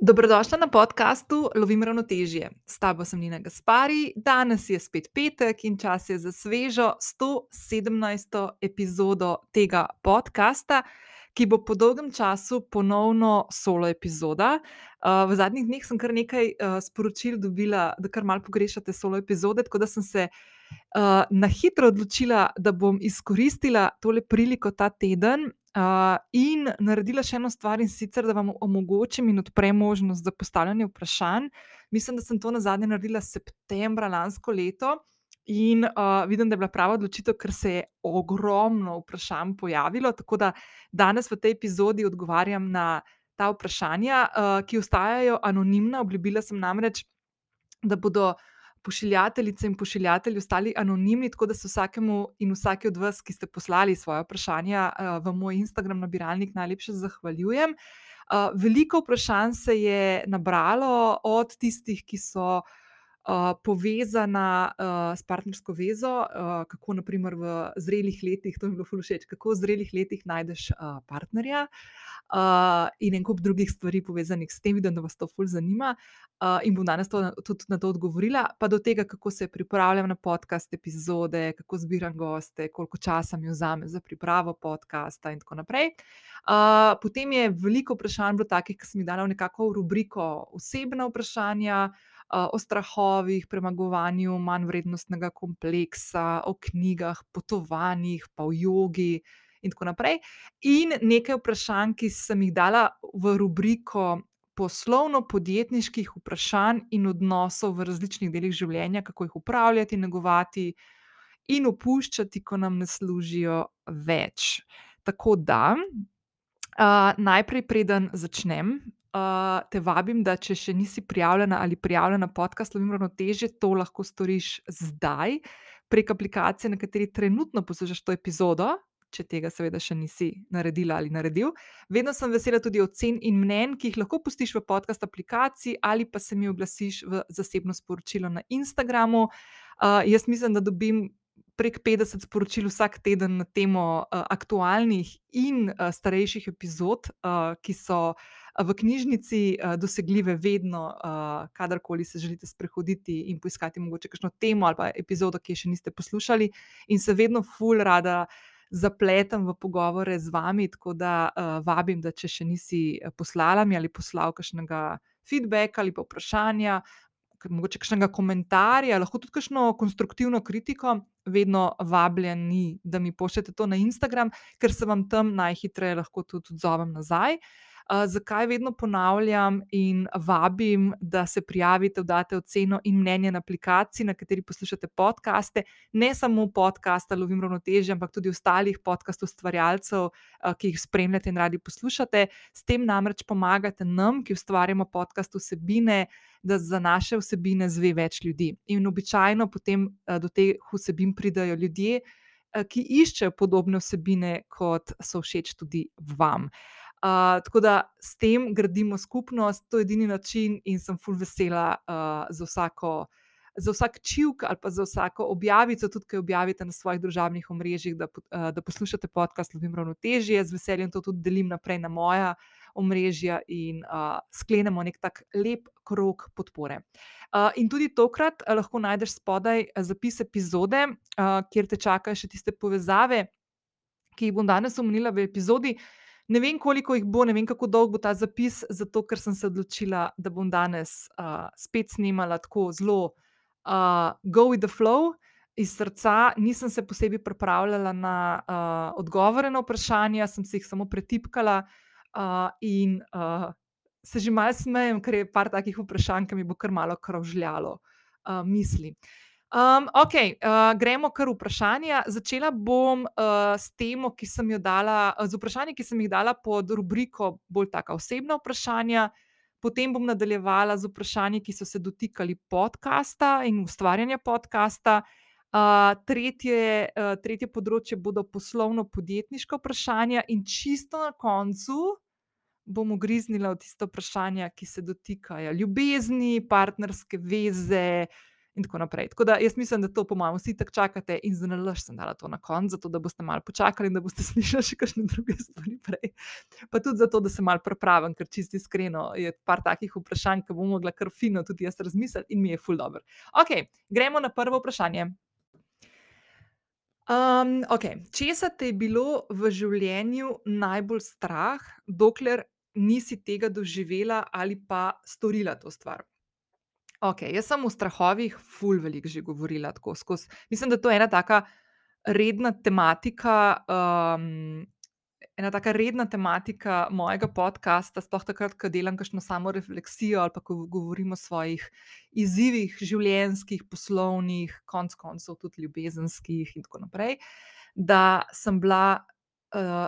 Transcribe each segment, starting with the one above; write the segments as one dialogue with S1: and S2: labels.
S1: Dobrodošla na podkastu Lovim ravnotežje. S tabo sem Nina Gaspari, danes je spet petek in čas je za svežo 117. epizodo tega podcasta, ki bo po dolgem času ponovno solo epizoda. V zadnjih dneh sem kar nekaj sporočil dobila, da kar malo pogrešate solo epizode, tako da sem se na hitro odločila, da bom izkoristila tole priliko ta teden Uh, in naredila še eno stvar, in sicer, da vam omogočim in odprem možnost za postavljanje vprašanj. Mislim, da sem to na zadnje naredila septembra lansko leto, in uh, vidim, da je bila prava odločitev, ker se je ogromno vprašanj pojavilo. Tako da danes v tej epizodi odgovarjam na ta vprašanja, uh, ki ostajajo anonimna. Obljubila sem namreč, da bodo pošiljateljice in pošiljatelji ostali anonimni, tako da se vsakemu in vsaki od vas, ki ste poslali svoje vprašanja v moj Instagram nabiralnik, najlepše zahvaljujem. Veliko vprašanj se je nabralo od tistih, ki so. Uh, povezana uh, s partnersko vezo, uh, kako naprimer v zrelih letih, to mi je bilo zelo všeč, kako v zrelih letih najdeš uh, partnerja, uh, in en kup drugih stvari povezanih s tem, vidim, da vas to fulj zanima. Uh, in bom danes to, tudi na to odgovorila, pa do tega, kako se pripravljam na podcast epizode, kako zbiram goste, koliko časa mi vzame za pripravo podcasta in tako naprej. Uh, potem je veliko vprašanj bilo takih, ki sem jih dala v nekako v rubriko osebna vprašanja o strahovih, premagovanju manj vrednostnega kompleksa, o knjigah, potovanjih, pa o jogi in tako naprej. In nekaj vprašanj, ki sem jih dala v rubriko poslovno-podjetniških vprašanj in odnosov v različnih delih življenja, kako jih upravljati, negovati in opuščati, ko nam ne služijo več. Tako da, uh, najprej, preden začnem, uh, te vabim, da če še nisi prijavljena ali prijavljena na podcast Lovim ravnoteže, to lahko storiš zdaj prek aplikacije, na kateri trenutno poslušaš to epizodo. Če tega, seveda, še nisi naredila ali naredil. Vedno sem vesela tudi ocen in mnen, ki jih lahko pustiš v podcast aplikaciji ali pa se mi oglasiš v zasebno sporočilo na Instagramu. Uh, jaz mislim, da dobim prek 50 sporočil vsak teden na temo uh, aktualnih in uh, starejših epizod, uh, ki so v knjižnici uh, dosegljive vedno, uh, kadarkoli se želite sprehoditi in poiskati mogoče kakšno temo ali pa epizodo, ki je še niste poslušali, in se vedno ful rada. Zapletem v pogovore z vami, tako da uh, vabim, da če še nisi poslala mi ali poslal kakšnega feedbacka ali pa vprašanja, mogoče kakšnega komentarja, lahko tudi kakšno konstruktivno kritiko, vedno vabljeni, da mi pošljete to na Instagram, ker se vam tam najhitreje lahko tudi odzovem nazaj. Zakaj vedno ponavljam in vabim, da se prijavite, date oceno in mnenje na aplikaciji, na kateri poslušate podkaste, ne samo podcasta Lovim ravnotežje, ampak tudi ostalih podcastov, ustvarjalcev, ki jih spremljate in radi poslušate. S tem namreč pomagate nam, ki ustvarjamo podcast vsebine, da za naše vsebine zve več ljudi. In običajno potem do teh vsebin pridajo ljudje, ki iščejo podobne vsebine, kot so všeč tudi vam. Uh, tako da s tem gradimo skupnost, to je edini način, in sem fulv vesela uh, za, vsako, za vsak čivk ali pa za vsako objavico, tudi kaj objavite na svojih družabnih omrežjih, da, uh, da poslušate podcast Lovim ravnotežje. Z veseljem to tudi delim naprej na moja omrežja in uh, sklenemo nek tak lep krok podpore. Uh, in tudi tokrat uh, lahko najdeš spodaj zapis epizode, uh, kjer te čakajo še tiste povezave, ki jih bom danes omenila v epizodi. Ne vem, koliko jih bo, ne vem, kako dolg bo ta zapis, zato ker sem se odločila, da bom danes uh, spet snimala tako zelo uh, go with the flow. Iz srca nisem se posebej pripravljala na uh, odgovore na vprašanja, sem si jih samo pretipkala uh, in uh, se že malo smejem, ker je par takih vprašanj, ki mi bo kar malo kravžljalo uh, misli. Uh, Um, ok, uh, gremo kar vprašanja. Začela bom uh, s temo, ki sem jo dala, uh, z vprašanji, ki sem jih dala pod rubriko bolj taka osebna vprašanja. Potem bom nadaljevala z vprašanji, ki so se dotikali podcasta in ustvarjanja podcasta. Uh, tretje, uh, tretje področje bodo poslovno-podjetniška vprašanja, in čisto na koncu bom ugriznila v tiste vprašanja, ki se dotikajo ljubezni, partnerske veze, uh, in tako naprej. Tako da jaz mislim, da to, po mojem, vsi tako čakate in za nalaž sem dala to na koncu, zato da boste malo počakali in da boste slišali še kakšne druge stvari prej. Pa tudi zato, da se malo pripravim, ker čisto iskreno je par takih vprašanj, ki bom mogla kar fino tudi jaz razmisliti in mi je full dobro. Ok, gremo na prvo vprašanje. Um, okay. Česa te je bilo v življenju najbolj strah, dokler nisi tega doživela ali pa storila to stvar? Okay, jaz sem o strahovih ful veliko že govorila tako skozi. Mislim, da to je ena taka redna tematika. Um, Ena taka redna tematika mojega podcasta, sploh takrat, ko delam kakšno samo refleksijo ali pa ko govorimo o svojih izzivih, življenjskih, poslovnih, konc koncev tudi ljubezenskih in tako naprej, da sem bila uh,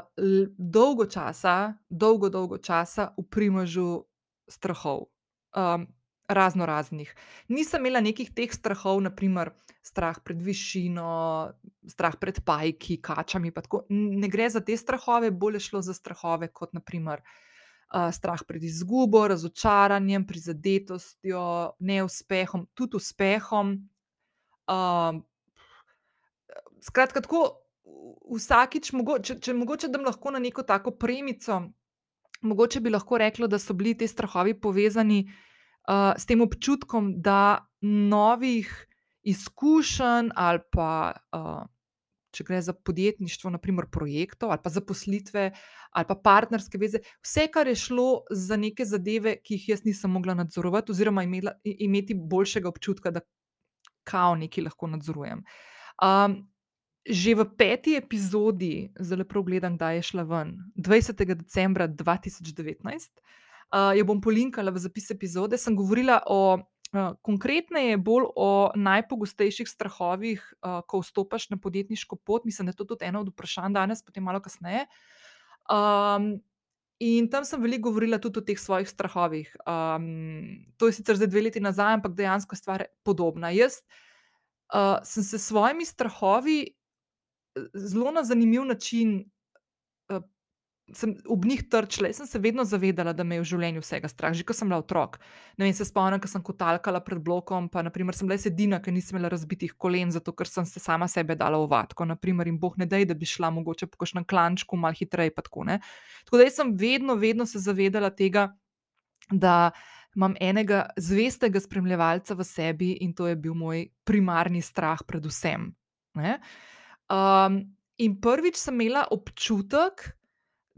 S1: dolgo časa, dolgo, dolgo časa v primežu strahov. Razno raznih. Nisem imela nekih teh strahov, naprimer strah pred višino, strah pred pajki, kačami. Ne gre za te strahove, bolj je šlo za strahove kot naprimer. Uh, strah pred izgubo, razočaranjem, prizadetostjo, neuspehom, tudi uspehom. Uh, skratka, tako vsakič, mogoče, če mogoče da lahko na neko tako premico, mogoče bi lahko reklo, da so bili ti strahovi povezani uh, s tem občutkom, da novih izkušenj ali pa. Uh, Če gre za podjetništvo, naprimer projektov ali pa zaposlitve ali pa partnerske veze, vse, kar je šlo za neke zadeve, ki jih jaz nisem mogla nadzorovati, oziroma imela, imeti boljšega občutka, da kao nekaj lahko nadzorujem. Um, že v peti epizodi, zelo prav gledam, da je šla ven 20. decembra 2019, uh, jo bom polinkala v zapis epizode, sem govorila o. Uh, konkretneje, bolj o najpogostejših strahovih, uh, ko vstopiš na podjetniško pot. Mislim, da je to tudi eno od vprašanj danes, potem malo kasneje. Um, in tam sem veliko govorila tudi o teh svojih strahovih. Um, to je sicer zdaj dve leti nazaj, ampak dejansko je stvar podobna. Jaz uh, sem se s svojimi strahovi zelo na zanimiv način sem ob njih trčila. Jaz sem se vedno zavedala, da me je v življenju vsega strah, že ko sem bila otrok. Ne vem, se spomnim, ko sem kotalkala pred blokom, pa naprimer, sem bila edina, ki nisem imela razbitih kolen, zato ker sem se sama sebe dala v vatko. Naprimer, in boh ne dej, da bi šla mogoče po kakšnem klančku malo hitreje. Tako, tako da sem vedno, vedno se zavedala tega, da. Imam enega zvestega spremljevalca v sebi in to je bil moj primarni strah, predvsem. Um, in prvič sem imela občutek,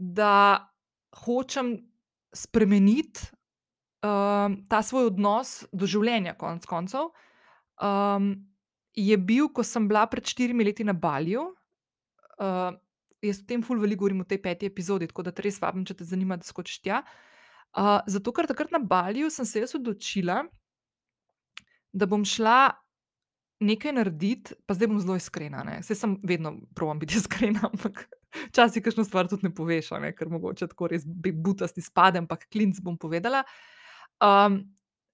S1: da hočem spremeniti um, ta svoj odnos do življenja, konec koncev, um, je bil, ko sem bila pred štirimi leti na Balju. Uh, jaz o tem ful veliko govorim v tej peti epizodi, tako da te res vabim, če te zanima, da skočiš tja. Uh, zato, ker takrat na Balju sem se jaz odločila, da bom šla nekaj narediti, pa zdaj bom zelo iskrena. Vse sem vedno provam biti iskrena, ampak Včasih kakšno stvar tudi ne poveš, ne? ker mogoče tako res butasti spadem, ampak klinc bom povedala. Um,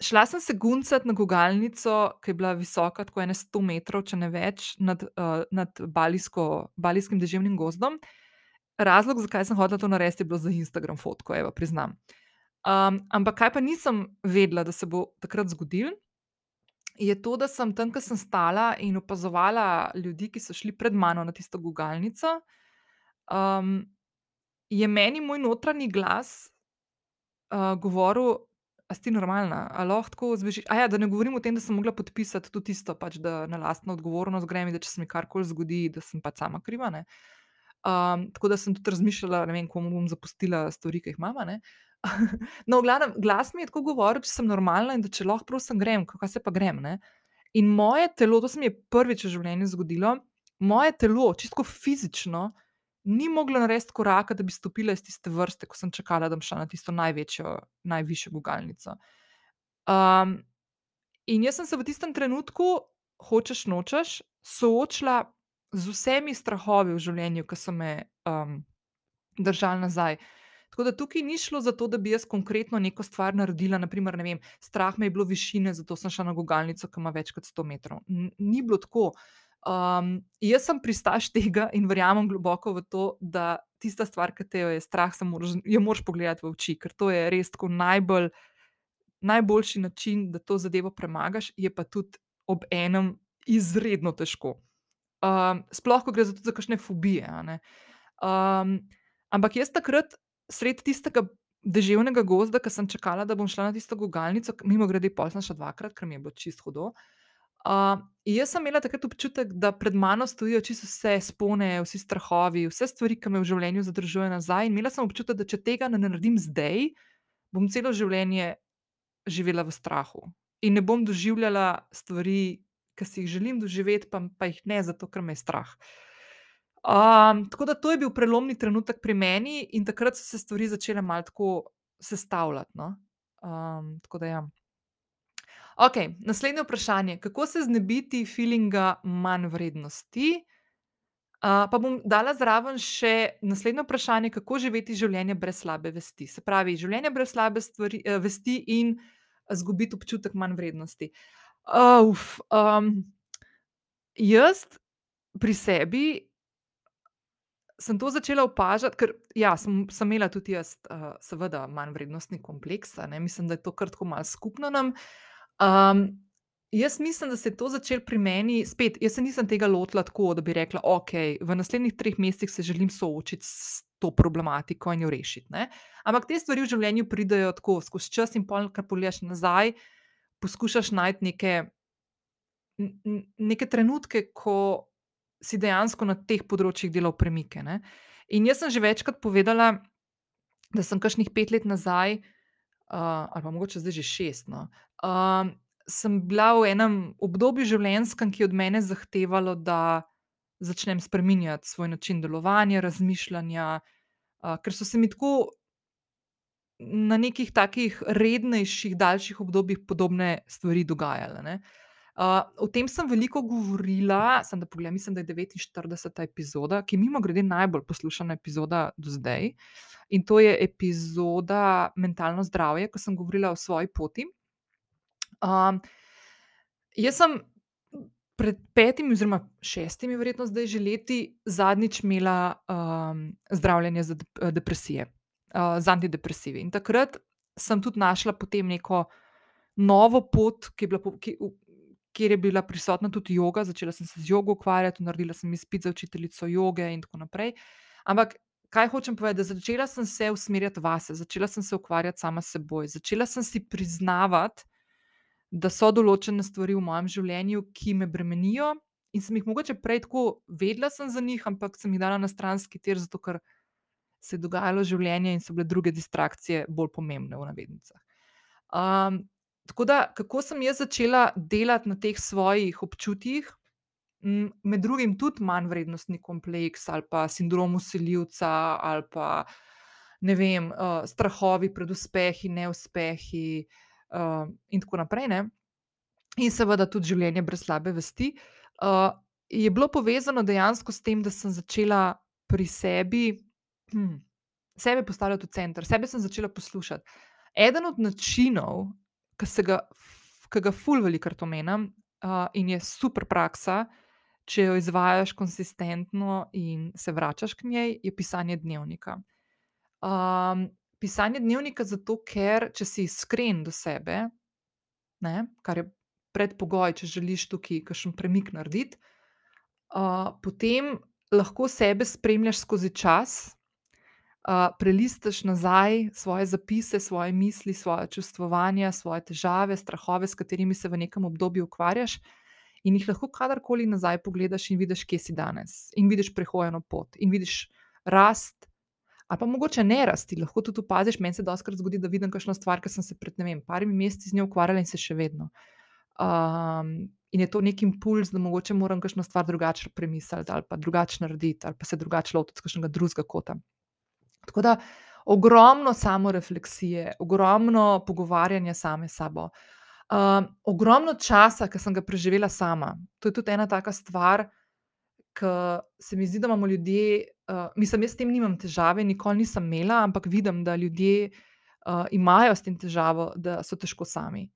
S1: šla sem se guncati na gugalnico, ki je bila visoka, tako ene 100 metrov, če ne več, nad, uh, nad balijsko, balijskim deževnim gozdom. Razlog, zakaj sem hodila to narediti, je bilo za Instagram fotko, evo, priznam. Um, ampak kaj pa nisem vedela, da se bo takrat zgodil, je to, da sem tam, ko sem stala in opazovala ljudi, ki so šli pred mano na tisto gugalnico um, je meni moj notranji glas uh, govoril, da si ti normalna, ali lahko zbežiš. Ja, da ne govorim o tem, da sem mogla podpisati tudi tisto, pač, da na lastno odgovornost grem, da če se mi karkoli zgodi, da sem pač sama kriva. Um, tako da sem tudi razmišljala, ne vem, komu bom zapustila stvari, ki jih imamo. no, v glavnem, glas mi je tako govoril, če sem normalna in da če lahko prosim grem, kako se pa grem. Ne? In moje telo, to se mi je prvič v življenju zgodilo, moje telo, čisto fizično, ni mogla narediti koraka, da bi stopila iz tiste vrste, ko sem čakala, da bom šla na tisto največjo, najvišjo gugalnico. Um, in jaz sem se v tistem trenutku, hočeš nočeš, soočila z vsemi strahovi v življenju, ki so me um, držali nazaj. Tako da tukaj ni šlo za to, da bi jaz konkretno neko stvar naredila. Naprimer, vem, strah me je bilo višine, zato sem šla na gugalnico, ki ima več kot 100 metrov. N ni bilo tako. Um, jaz sem pristaš tega in verjamem globoko v to, da tista stvar, ki te je strah, moraš, jo moraš pogledati v oči, ker to je res tako najbolj, najboljši način, da to zadevo premagaš, je pa tudi ob enem izredno težko. Um, sploh, ko gre za, za kakšne fobije. Um, ampak jaz takrat, sred tistega deževnega gozda, ki sem čakala, da bom šla na tisto gugalnico, mimo grede, pol sem še dvakrat, ker mi je bilo čisto hudo. Uh, jaz sem imela takrat občutek, da pred mano stojijo čisto vse spone, vsi strahovi, vse stvari, ki me v življenju zadržujejo nazaj. In imela sem občutek, da če tega ne naredim zdaj, bom celo življenje živela v strahu in ne bom doživljala stvari, ki si jih želim doživeti, pa, pa jih ne, zato ker me je strah. Um, tako da to je bil prelomni trenutek pri meni, in takrat so se stvari začele malo tako sestavljati. No? Um, tako da ja. Ok, naslednje vprašanje. Kako se znebiti feelinga manj vrednosti? Uh, pa bom dala zraven še naslednje vprašanje, kako živeti življenje brez slabe vesti. Se pravi, življenje brez slabe stvari, uh, vesti in izgubiti občutek manj vrednosti. Uf, um, jaz pri sebi sem to začela opažati, ker ja, sem, sem imela tudi jaz, uh, seveda, manj vrednostni kompleks. Mislim, da je to kar tako malo skupno nam. Um, Jaz mislim, da se je to začelo pri meni, spet, jaz se nisem tega lotila tako, da bi rekla, ok, v naslednjih treh mesecih se želim soočiti s to problematiko in jo rešiti. Ne? Ampak te stvari v življenju pridejo tako skozi čas in pol, kar pogledaš nazaj, poskušaš najti neke, neke trenutke, ko si dejansko na teh področjih delal premike. Ne? In jaz sem že večkrat povedala, da sem kakšnih pet let nazaj, uh, ali pa mogoče zdaj že šest. No, uh, sem bila v enem obdobju življenjskem, ki je od mene zahtevalo, da začnem spremenjati svoj način delovanja, razmišljanja, uh, ker so se mi tako na nekih takih rednejših, daljših obdobjih podobne stvari dogajale. Uh, o tem sem veliko govorila, sem da pogledam, mislim, da je 49. epizoda, ki je mimo grede najbolj poslušana epizoda do zdaj. In to je epizoda Mentalno zdravje, ko sem govorila o svoji poti. Um, jaz sem pred petimi, oziroma šestimi, verjetno zdaj že leti, zadnjič imela um, zdravljenje za depresije, uh, za antidepresive. In takrat sem tudi našla potem neko novo pot, ki je bila, ki, kjer je bila prisotna tudi yoga. Začela sem se z jogo ukvarjati, naredila sem izpit za učiteljico joge in tako naprej. Ampak. Kaj hočem povedati? Začela sem se usmerjati vase, začela sem se ukvarjati sama s seboj, začela sem si priznavati, da so določene stvari v mojem življenju, ki me bremenijo in sem jih mogoče prej tako vedela za njih, ampak sem jih dala na stranski tir, zato ker se je dogajalo življenje in so bile druge distrakcije bolj pomembne v navednicah. Um, tako da, kako sem jaz začela delati na teh svojih občutjih, med drugim tudi manj vrednostni kompleks ali pa sindrom usiljivca ali pa ne vem, uh, strahovi pred uspehi, neuspehi uh, in tako naprej. Ne? In seveda tudi življenje brez slabe vesti. Uh, je bilo povezano dejansko s tem, da sem začela pri sebi, hm, sebe postavljati v center, sebe sem začela poslušati. Eden od načinov, ki ga, ga ful velikrat omenjam uh, in je super praksa, če jo izvajaš konsistentno in se vračaš k njej, je pisanje dnevnika. Um, pisanje dnevnika zato, ker če si iskren do sebe, ne, kar je predpogoj, če želiš tukaj kakšen premik narediti, uh, potem lahko sebe spremljaš skozi čas, uh, prelistaš nazaj svoje zapise, svoje misli, svoje čustvovanja, svoje težave, strahove, s katerimi se v nekem obdobju ukvarjaš. In jih lahko kadarkoli nazaj pogledaš in vidiš, kje si danes, in vidiš prehojeno pot, in vidiš rast, ali pa mogoče ne rasti, lahko tudi opaziš. Meni se doskrat zgodi, da vidim kakšno stvar, ki sem se pred vem, parimi meseci z njo ukvarjala in se še vedno. Um, in je to nek impuls, da mogoče moram kakšno stvar drugače premisliti ali pa drugače narediti ali pa se drugače lotiti kakšnega drugega kota. Tako da ogromno samo refleksije, ogromno pogovarjanja same s sabo. Um, ogromno časa, ki sem ga preživela sama. To je tudi ena taka stvar, ki se mi zdi, da imamo ljudje uh, mislim, jaz s tem nimam težave, nikoli nisem imela, ampak vidim, da ljudje uh, imajo s tem težavo, da so težko sami.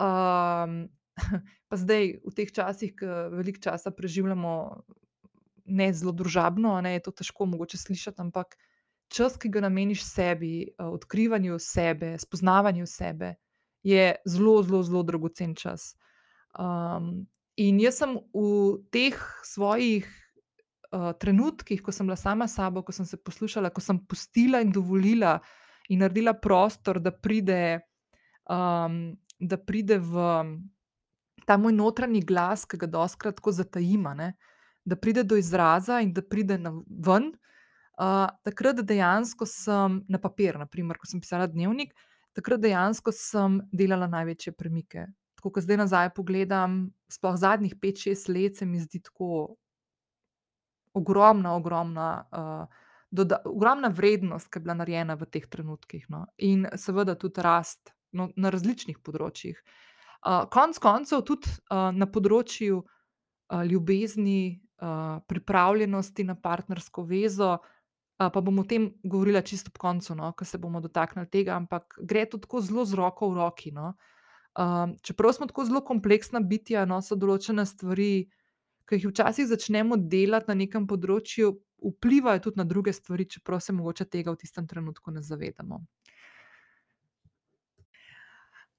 S1: Um, pa zdaj, v teh časih, ki veliko časa preživljamo, ne zelo družabno, ne, je to težko mogoče slišati, ampak čas, ki ga nameniš sebi, uh, odkrivanju sebe, spoznavanju sebe, je zelo, zelo, zelo dragocen čas. In jaz sem v teh svojih uh, trenutkih, ko sem bila sama s sabo, ko sem se poslušala, ko sem pustila in dovolila in naredila prostor, da pride, um, da pride v ta moj notranji glas, ki ga doskrat tako zatajima, ne, da pride do izraza in da pride na ven. Uh, takrat dejansko sem na papir, naprimer, ko sem pisala dnevnik, takrat dejansko sem delala največje premike. Tako, ko zdaj nazaj pogledam, sploh zadnjih 5-6 let, se mi zdi tako ogromna, ogromna, uh, doda, ogromna vrednost, ki je bila narejena v teh trenutkih. No. In seveda tudi rast no, na različnih področjih. Uh, konc koncev tudi uh, na področju uh, ljubezni, uh, pripravljenosti na partnersko vezo. Uh, pa bom o tem govorila čisto ob koncu, no, ko se bomo dotaknili tega, ampak gre to tako zelo z roko v roki. No. Um, čeprav smo tako zelo kompleksna bitja, no, so določene stvari, ki jih včasih začnemo delati na nekem področju, vplivajo tudi na druge stvari, čeprav se mogoče tega v tistem trenutku ne zavedamo.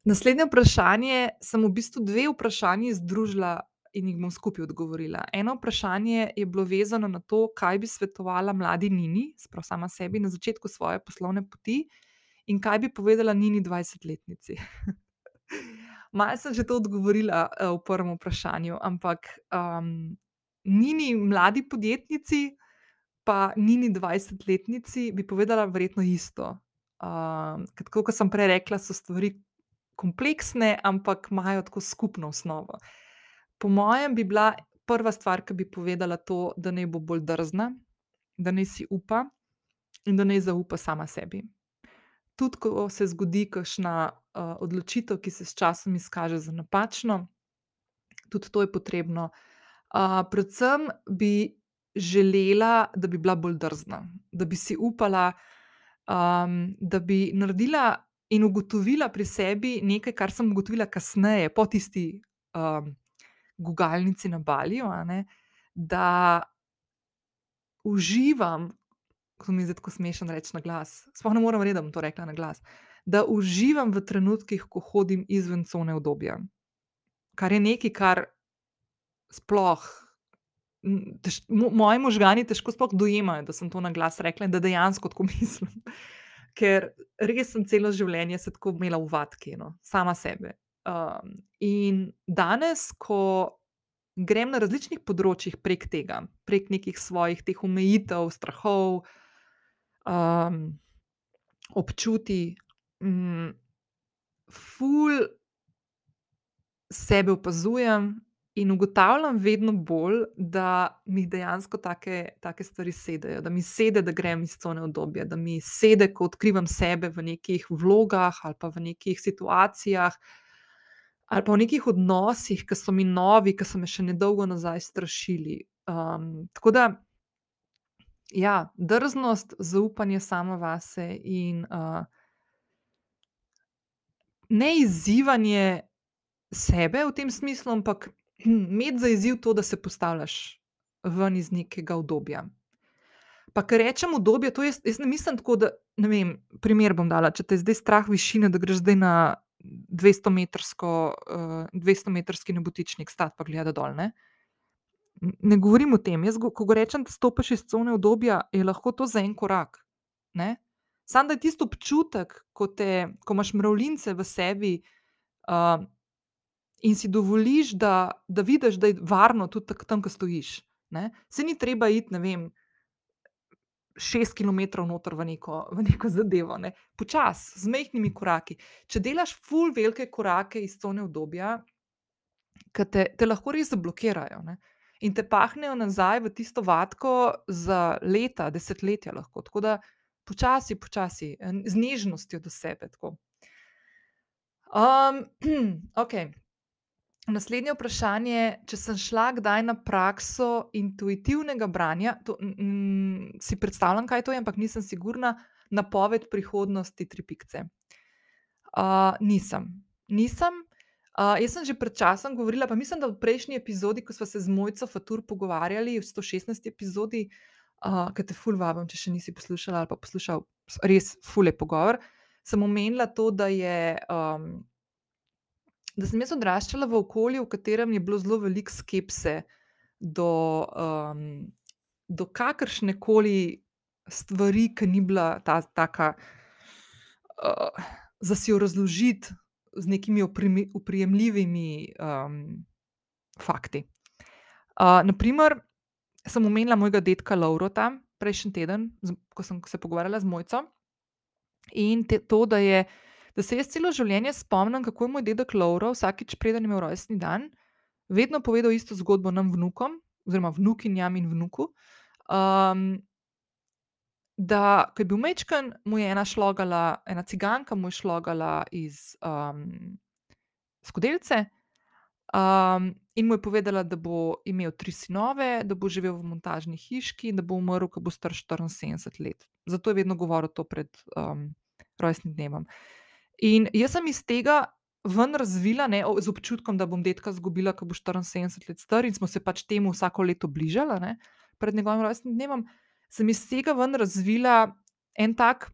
S1: Naslednje vprašanje sem v bistvu dve vprašanji združila in jih bom skupaj odgovorila. Eno vprašanje je bilo vezano na to, kaj bi svetovala mladi Nini, sprav sama sebi, na začetku svoje poslovne poti, in kaj bi povedala Nini 20-letnici. Malo sem že to odgovorila uh, v prvem vprašanju, ampak um, Nini, mladi podjetnici, pa Nini, 20-letnici, bi povedala verjetno isto. Uh, kot sem prej rekla, so stvari kompleksne, ampak imajo tako skupno osnovo. Po mojem, bi bila prva stvar, ki bi povedala to, da naj bo bolj drzna, da naj si upa in da naj zaupa sama sebi. Tudi, ko se zgodi kakšna uh, odločitev, ki se s časom izkaže za napačno, tudi to je potrebno. Uh, predvsem bi želela, da bi bila bolj drzna, da bi si upala, um, da bi naredila in ugotovila pri sebi nekaj, kar sem ugotovila kasneje, po tisti um, gugalnici na Baliju, da uživam, ko mi je zdaj tako smešno reči na glas. Sploh ne morem reči, da bom to rekla na glas. Da uživam v trenutkih, ko hodim izven cone obdobja. Kar je nekaj, kar sploh. Tež, moji možgani težko sploh dojemajo, da sem to na glas rekla in da dejansko tako mislim ker res sem celo življenje se tako imela v vatki, no, sama sebe. Um, in danes, ko grem na različnih področjih prek tega, prek nekih svojih teh omejitev, strahov, um, občuti, um, ful sebe opazujem In ugotavljam vedno bolj, da mi dejansko take, take stvari sedejo, da mi sede, da grem iz cone obdobja, da mi sede, ko odkrivam sebe v nekih vlogah ali pa v nekih situacijah ali pa v nekih odnosih, ki so mi novi, ki so me še nedolgo nazaj strašili. Um, tako da, ja, drznost, zaupanje samo vase in uh, ne izzivanje sebe v tem smislu, ampak imeti za izziv to, da se postavljaš ven iz nekega obdobja. Pa, ker rečem obdobje, to jaz, jaz ne mislim tako, da ne vem, primer bom dala. Če te zdaj strah višine, da greš zdaj na 200-metrski uh, 200 nebotičnik, stat pa gleda dol. Ne? Ne govorim o tem. Jaz, ko rečem, da stopiš iz cone obdobja, je lahko to za en korak. Sam da je tisto občutek, ko, te, ko imaš mravljince v sebi, uh, in si dovoliš, da, da vidiš, da je varno tudi tam, ko stojiš. Ne? Se ni treba iti, ne vem, šest km noter v neko, v neko zadevo, ne? počasi, z mehkimi koraki. Če delaš full velike korake iz cone obdobja, ki te, te lahko res zablokirajo. Ne? In te pahnejo nazaj v tisto vatko za leta, desetletja. Lahko. Tako da počasi, počasi, z nežnostjo do sebe. Um, okay. Naslednje vprašanje, če sem šla kdaj na prakso intuitivnega branja, to, mm, si predstavljam, kaj to je, ampak nisem sigurna, napoved prihodnosti tri pikce. Uh, nisem. Nisem. Jaz sem že pred časom govorila, pa mislim, da v prejšnji epizodi, ko smo se z Mojco Fatur pogovarjali, v 116. epizodi, uh, ki te ful vabim, če še nisi poslušala ali pa poslušal, res ful je pogovor, sem omenila to, da je. Um, da sem jaz odraščala v okolju, v katerem je bilo zelo veliko skepse do, um, do kakršne koli stvari, ki ni bila ta taka, uh, za si jo razložiti z nekimi oprijemljivimi um, fakti. Uh, naprimer, sem omenila mojega dedka Laurota prejšnji teden, ko sem se pogovarjala z Mojco. In te, to, da, je, da se jaz celo življenje spomnim, kako je moj dedek Lauro vsakič, preden je imel rojstni dan, vedno povedal isto zgodbo nam vnukom, oziroma vnukinjam in vnuku. Um, da, ko je bil mečken, mu je ena šlogala, ena ciganka mu je šlogala iz um, skodelice. Um, in mu je povedala, da bo imel tri sinove, da bo živel v montažni hiški in da bo umrl, ko bo star 74 let. Zato je vedno govoril to pred um, rojstnim dnevom. In jaz sem iz tega ven razvila, ne, z občutkom, da bom detka izgubila, ko bo 74 let star, in smo se pač temu vsako leto bližali pred njegovim rojstnim dnevom sem iz tega ven razvila en tak,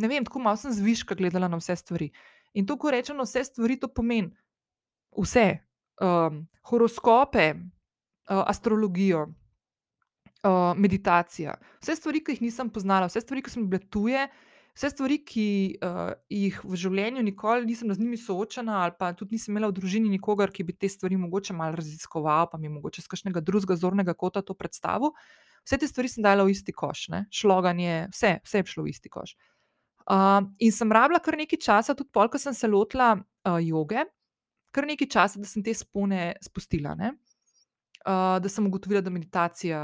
S1: ne vem, tako malo sem zviška gledala na vse stvari. In to, ko rečem, vse stvari, to pomeni vse, um, horoskope, uh, astrologijo, uh, meditacija, vse stvari, ki jih nisem poznala, vse stvari, ki so mi bile tuje. Vse stvari, ki uh, jih v življenju nikoli nisem z njimi soočena, ali pa tudi nisem imela v družini nikogar, ki bi te stvari mogoče malo raziskoval, pa mi mogoče z kakšnega drugega zornega kota to predstavil. Vse te stvari sem dala v isti koš, ne? šloganje, vse, vse je šlo v isti koš. Uh, in sem rabila kar nekaj časa, tudi pol, ko sem se lotila uh, joge, kar nekaj časa, da sem te spone spustila. Uh, da sem ugotovila, da meditacija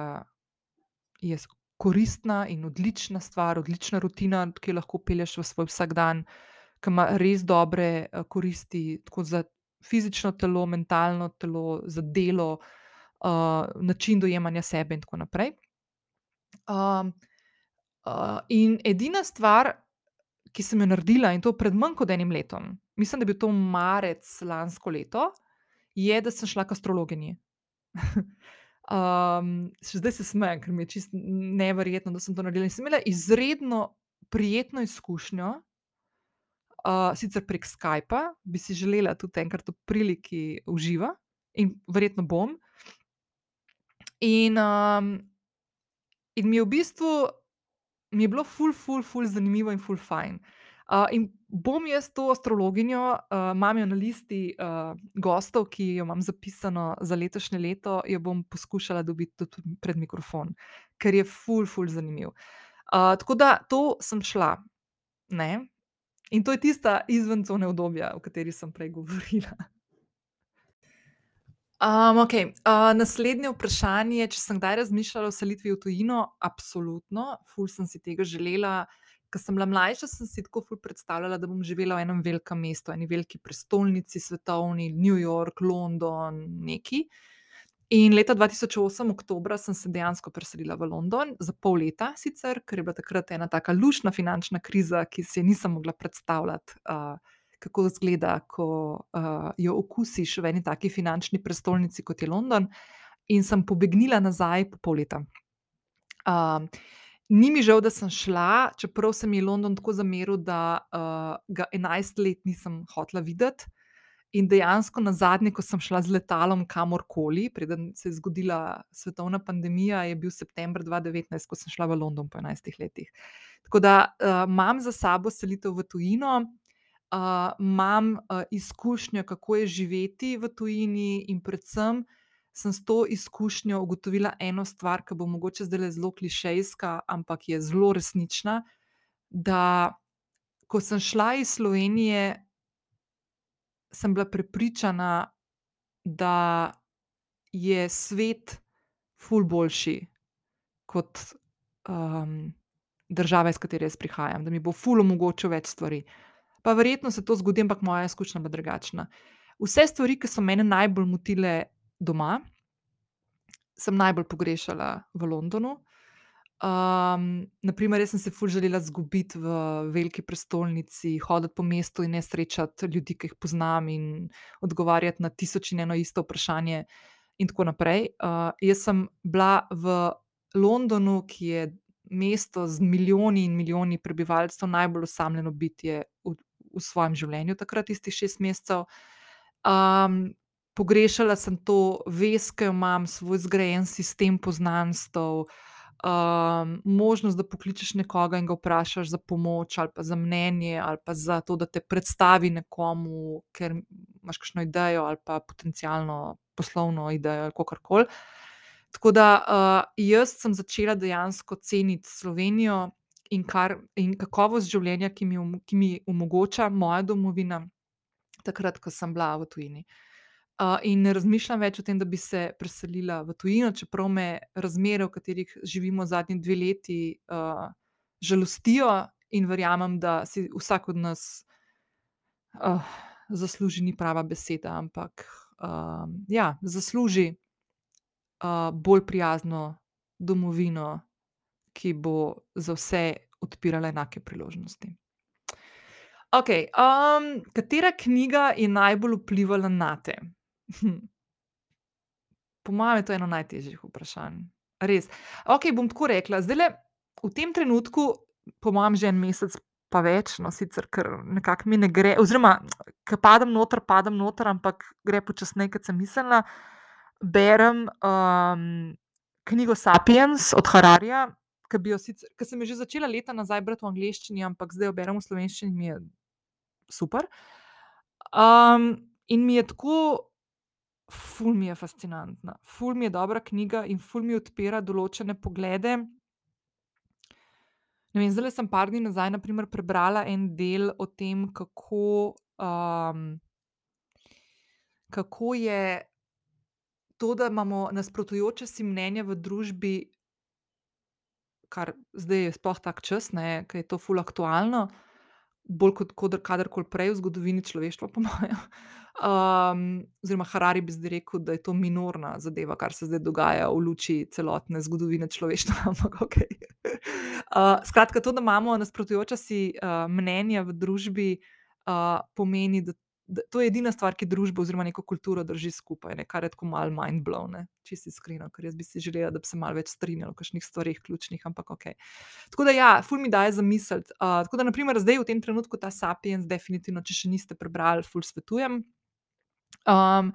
S1: je koristna in odlična stvar, odlična rutina, ki jo lahko pelješ v svoj vsakdan, ki ima res dobre uh, koristi, tako za fizično telo, mentalno telo, za delo, uh, način dojemanja sebe in tako naprej. Um, uh, in edina stvar, ki sem jo naredila, in to pred manj kot enim letom, mislim, da je bil to marec lansko leto, je, da sem šla k astrologinji. um, še zdaj se smejem, ker mi je čisto neverjetno, da sem to naredila. In sem imela izredno prijetno izkušnjo, uh, sicer prek Skypa, bi si želela tudi enkrat v priliki uživa in verjetno bom. In um, In mi je v bistvu mi je bilo ful, ful, ful zanimivo in ful fajn. Uh, in bom jaz to astrologinjo, uh, imam jo na listi uh, gostov, ki jo imam zapisano za letošnje leto, jo bom poskušala dobiti tudi pred mikrofon, ker je ful, ful zanimiv. Uh, tako da to sem šla. Ne? In to je tista izven cone obdobja, o kateri sem prej govorila. Um, okay. uh, naslednje vprašanje, če sem kdaj razmišljala o selitvi v tujino, absolutno, ful sem si tega želela. Ko sem bila mlajša, sem si tako ful predstavljala, da bom živela v enem velikem mestu, eni veliki prestolnici, svetovni, New York, London, neki. In leta 2008, oktobra, sem se dejansko preselila v London, za pol leta sicer, ker je bila takrat ena tako lušna finančna kriza, ki si je nisem mogla predstavljati. Uh, kako izgleda, ko uh, jo okusiš v eni taki finančni prestolnici kot je London, in sem pobegnila nazaj po pol leta. Uh, ni mi žal, da sem šla, čeprav se mi je London tako zameril, da uh, ga 11 let nisem hotela videti. In dejansko na zadnje, ko sem šla z letalom kamorkoli, preden se je zgodila svetovna pandemija, je bil september 2019, ko sem šla v London po 11 letih. Tako da uh, imam za sabo selitev v tujino, imam uh, izkušnjo, kako je živeti v tujini, in predvsem sem s to izkušnjo ugotovila eno stvar, ki bo mogoče zdaj zelo klišejska, ampak je zelo resnična. Da, ko sem šla iz Slovenije, sem bila prepričana, da je svet ful boljši kot um, država, iz katere jaz prihajam, da mi bo ful omogočil več stvari pa verjetno se to zgodi, ampak moja izkušnja je drugačna. Vse stvari, ki so mene najbolj motile doma, sem najbolj pogrešala v Londonu. Um, naprimer, jaz sem se fulž želela zgubiti v veliki prestolnici, hoditi po mestu in ne srečati ljudi, ki jih poznam, in odgovarjati na tisoč in eno isto vprašanje, in tako naprej. Uh, jaz sem bila v Londonu, ki je mesto z milijoni in milijoni prebivalcev, najbolj osamljeno bitje v, v svojem življenju takrat, tistih šest mesecev. Um, pogrešala sem to vest, ki jo imam, svoj zgrajen sistem poznanstv, um, možnost, da pokličeš nekoga in ga vprašaš za pomoč, ali pa za mnenje, ali pa za to, da te predstavi nekomu, ker imaš kakšno idejo ali pa potencialno poslovno idejo ali karkoli. Tako da uh, jaz sem začela dejansko ceniti Slovenijo in, kar, in kakovost življenja, ki mi, ki mi omogoča moja domovina, takrat, ko sem bila v tujini. Uh, in ne razmišljam več o tem, da bi se preselila v tujino, čeprav me razmere, v katerih živimo zadnji dve leti, uh, žalostijo in verjamem, da si vsak od nas uh, zasluži, ni prava beseda, ampak uh, ja, zasluži uh, bolj prijazno domovino, ki bo za vse odpirala enake priložnosti. Okay, um, katera knjiga je najbolj vplivala na te? Hm. Po mojem je to eno najtežjih vprašanj. Res. Ok, bom tako rekla. Zdaj, v tem trenutku, po mojem, že en mesec, pa več, no, sicer, ker nekako mi ne gre, oziroma, ki padem noter, padem noter, ampak gre počasneje, kot sem mislila. Berem um, knjigo Sapiens od Hararja, ki, sicer, ki sem jo že začela leta nazaj brati v angleščini, ampak zdaj jo berem v slovenščini, mi je super. Um, in mi je tako ful mi je fascinantna, ful mi je dobra knjiga in ful mi odpira določene poglede. Zdaj sem par dni nazaj, naprimer, prebrala en del o tem, kako, um, kako je to, da imamo nasprotujoče si mnenja v družbi, kar zdaj je sploh tak čas, ki je to ful aktualno, bolj kot kadarkoli prej v zgodovini človeštva, po mojem. Um, oziroma, Harari bi zdaj rekel, da je to minorna zadeva, kar se zdaj dogaja v luči celotne zgodovine človeštva. Ampak, ok. Uh, skratka, to, da imamo nasprotujoča si uh, mnenja v družbi, uh, pomeni, da to je edina stvar, ki družbo oziroma neko kulturo drži skupaj, ne? kar je tako malo mind blown, čisto iskreno, ker jaz bi si želela, da bi se malo več strinjali o kakšnih stvarih ključnih, ampak ok. Tako da, ja, ful mi daje za misel. Uh, tako da, naprimer, zdaj v tem trenutku ta Sapiens, definitivno, če še niste prebrali, ful svetujem. Um,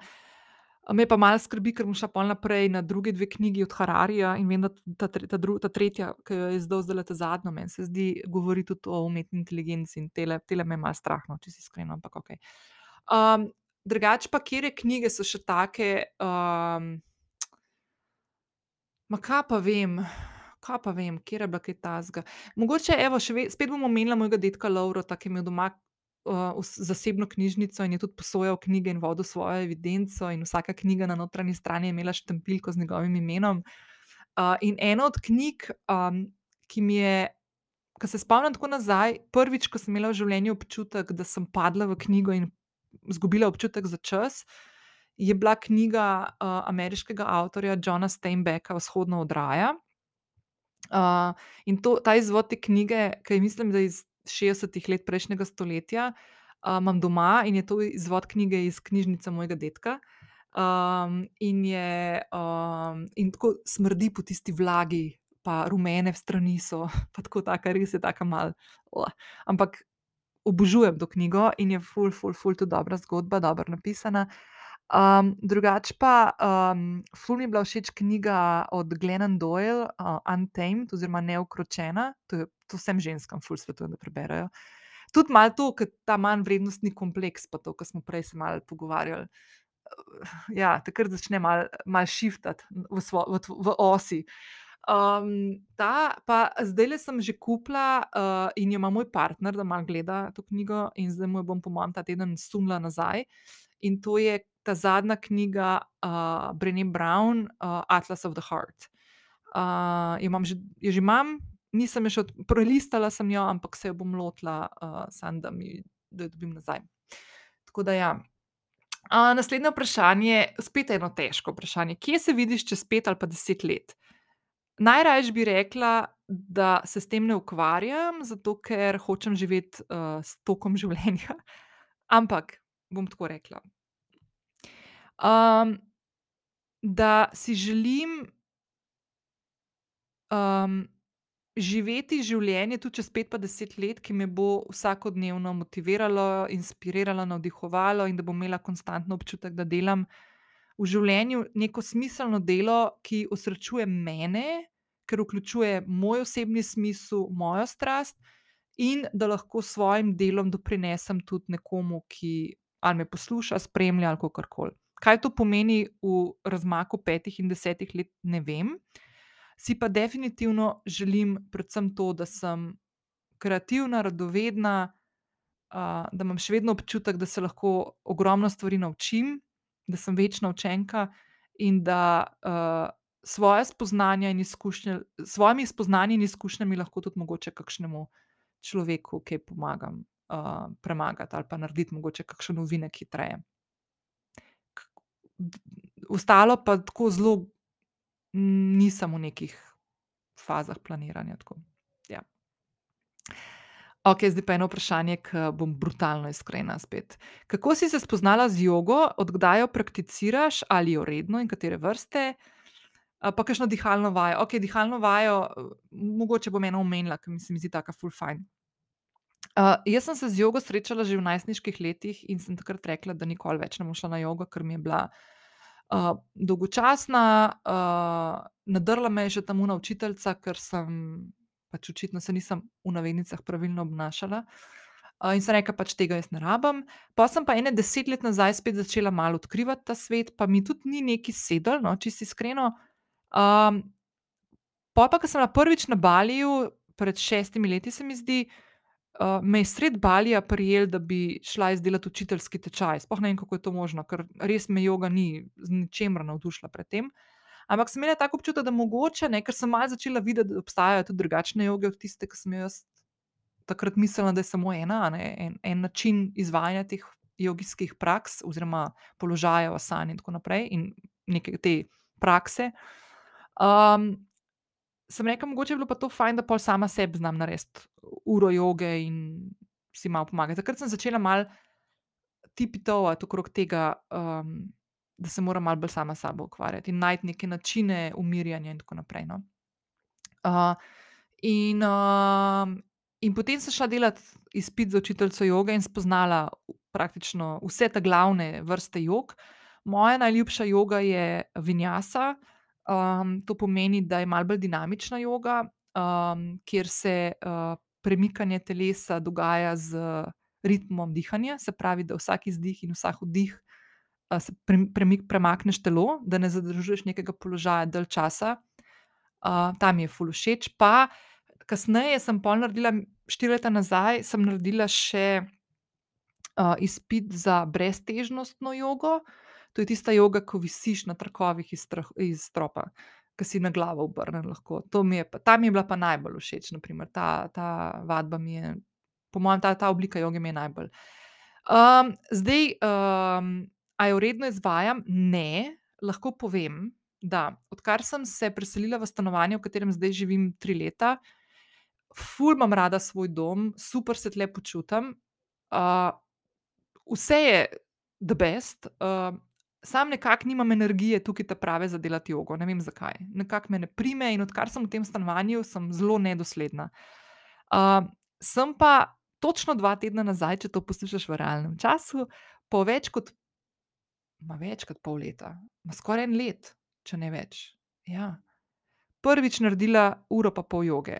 S1: me pa malo skrbi, ker bom šla pol naprej na druge dve knjigi od Hararija in vem, da ta, ta, dru, ta tretja, ki jo je zdaj zdaj ta zadnja, meni se zdi, govori tudi o umetni inteligenci in tele, tele me malo strahno, če si iskreno, ampak ok. Um, drugače pa, kje knjige so še take, um, ma kaj pa vem. Kaj pa vem, kje je bila kaj tasga. Mogoče, evo, ve, spet bomo omenila mojega dedka Laura, ki je imel doma uh, zasebno knjižnico in je tudi posojal knjige in vodil svojo evidenco, in vsaka knjiga na notranji strani je imela štempilko z njegovim imenom. Uh, in ena od knjig, um, ki mi je, ki se spomnim tako nazaj, prvič, ko sem imela v življenju občutek, da sem padla v knjigo in izgubila občutek za čas. Je bila knjiga uh, ameriškega avtorja Johna Steinbecka, Vzhodna odraja. Uh, in to, ta izvod te knjige, ki je, mislim, da iz 60-ih let prejšnjega stoletja, uh, imam doma in je to izvod knjige iz knjižnice mojega dedka. Um, in, je, um, in tako smrdi po tisti vlagi, pa rumene strani so, pa tako ta, res je tako malo. Ampak obožujem to knjigo in je ful, ful, ful, tudi dobra zgodba, dobro napisana. Um, drugače pa, um, ful mi je bila všeč knjiga od Glennon Doyle, uh, Untamed, oziroma Neukročena. To, to vsem ženskam ful svetujem, da preberajo. Tudi malo to, ker ta manj vrednostni kompleks, pa to, kar smo prej se malo pogovarjali. Ja, takrat začne malo mal šiftati v, v, v osi. Um, ta, pa zdaj le sem že kupila uh, in jo ima moj partner, da malo gleda to knjigo, in zdaj mu bom, po mojem, ta teden sunila nazaj. In to je ta zadnja knjiga uh, Brené Brown, uh, Atlas of the Heart. Uh, jo, že, jo že imam, nisem jo še prelistala, sem jo, ampak se jo bom lotila, uh, sam, da, mi, da jo dobim nazaj. Tako da ja. Uh, naslednje vprašanje, spet eno težko vprašanje. Kje se vidiš čez pet ali pa deset let? Najraje bi rekla, da se s tem ne ukvarjam, zato ker hočem živeti uh, s tokom življenja. Ampak bom tako rekla. Um, da si želim, um, živeti življenje tudi čez 5 pa 10 let, ki me bo vsakodnevno motiviralo, inspiriralo, navdihovalo in da bom imela konstantno občutek, da delam v življenju neko smiselno delo, ki osrečuje mene, ker vključuje moj osebni smisel, mojo strast in da lahko s svojim delom doprinesem tudi nekomu, ki ali me posluša, spremlja ali kakorkoli. Kaj to pomeni v razmaku 5 in 10 let, ne vem. Si pa definitivno želim predvsem to, da sem kreativna, radovedna, a, da imam še vedno občutek, da se lahko ogromno stvari naučim, da sem večna učenka in da a, svoje spoznanja in izkušnje, s svojimi spoznanji in izkušnjami lahko tudi mogoče kakšnemu človeku kaj pomagam a, premagati ali pa narediti mogoče kakšen ovinek hitreje. Ostalo pa tako zelo nisem v nekih fazah planiranja, tako, ja. Okej, zdaj pa eno vprašanje, ke bom brutalno iskrena spet. Kako si se spoznala z jogo, od kdaj jo prakticiraš, ali jo redno in katere vrste? pa kakšno dihalno vajo. Okej, dihalno vajo, mogoče bom eno omenila, ke se mi zdi taka ful fajn. jaz sem se z jogo srečala že v najstniških letih in sem takrat rekla, da nikoli več ne bom šla na jogo, ker mi je bila, dolgočasna, nadrla me je že ta ona učiteljica, ker sem pač očitno se nisem, v navednicah, pravilno obnašala. in sem rekla: "Pač tega jaz ne rabim." Pol sem pa ene deset let nazaj spet začela malo odkrivati ta svet, pa mi tudi ni nekaj sedlo, no, čisto iskreno. pol pa, ke sem bila prvič na Baliju, pred šestimi leti, se mi zdi, me je sredi Balija prijelo, da bi šla jaz delat učiteljski tečaj. Sploh ne vem, kako je to možno, ker res me joga ni z ničemer navdušila pred tem. Ampak sem imela tak občutek, da mogoče, ne, ker sem malo začela videti, da obstajajo tudi drugačne joge od tiste, ke sem jo takrat mislila, da je samo ena, ne, en, en način izvajanja teh jogijskih praks oziroma položajev, asan in tako naprej in neke te prakse. sem rekla: "Mogoče bi bilo pa to fajn, da pol sama sebi znam narediti uro joge in si malo pomagati." Takrat sem začela malo tipitovati okrog tega, da se moram malo bolj sama s sabo ukvarjati in najti neke načine umirjanja in tako naprej, no. in, in potem sem šla delat izpit za učiteljico joge in spoznala praktično vse ta glavne vrste jog. Moja najljubša joga je vinjasa. to pomeni, da je malo bolj dinamična joga, kjer se, premikanje telesa dogaja z ritmom dihanja, se pravi, da vsak izdih in vsak vdih, se premakneš telo, da ne zadržuješ nekega položaja dalj časa. ta mi je ful všeč. Pa kasneje sem pol naredila, štiri leta nazaj sem naredila še, izpit za breztežnostno jogo. To je tista joga, ko visiš na trakovih iz iz stropa, ke si na glavo obrnjen lahko. Mi je pa, ta mi je bila pa najbolj všeč, na primer, ta, ta vadba mi je, po mojem ta, ta oblika joge mi je najbolj. zdaj, a jo redno izvajam? Ne. Lahko povem, da odkar sem se preselila v stanovanje, v katerem zdaj živim tri leta, ful imam rada svoj dom, super se tule počutim. vse je the best, samo nekako nimam energije tukaj ta prave za delati jogo, ne vem, zakaj. Nekako me ne prime, in odkar sem v tem stanovanju, sem zelo nedosledna. sem pa točno dva tedna nazaj, če to poslušaš v realnem času, po več kot, ma več kot pol leta, ma skoraj eno let, če ne več, ja, prvič naredila uro pa pol joge.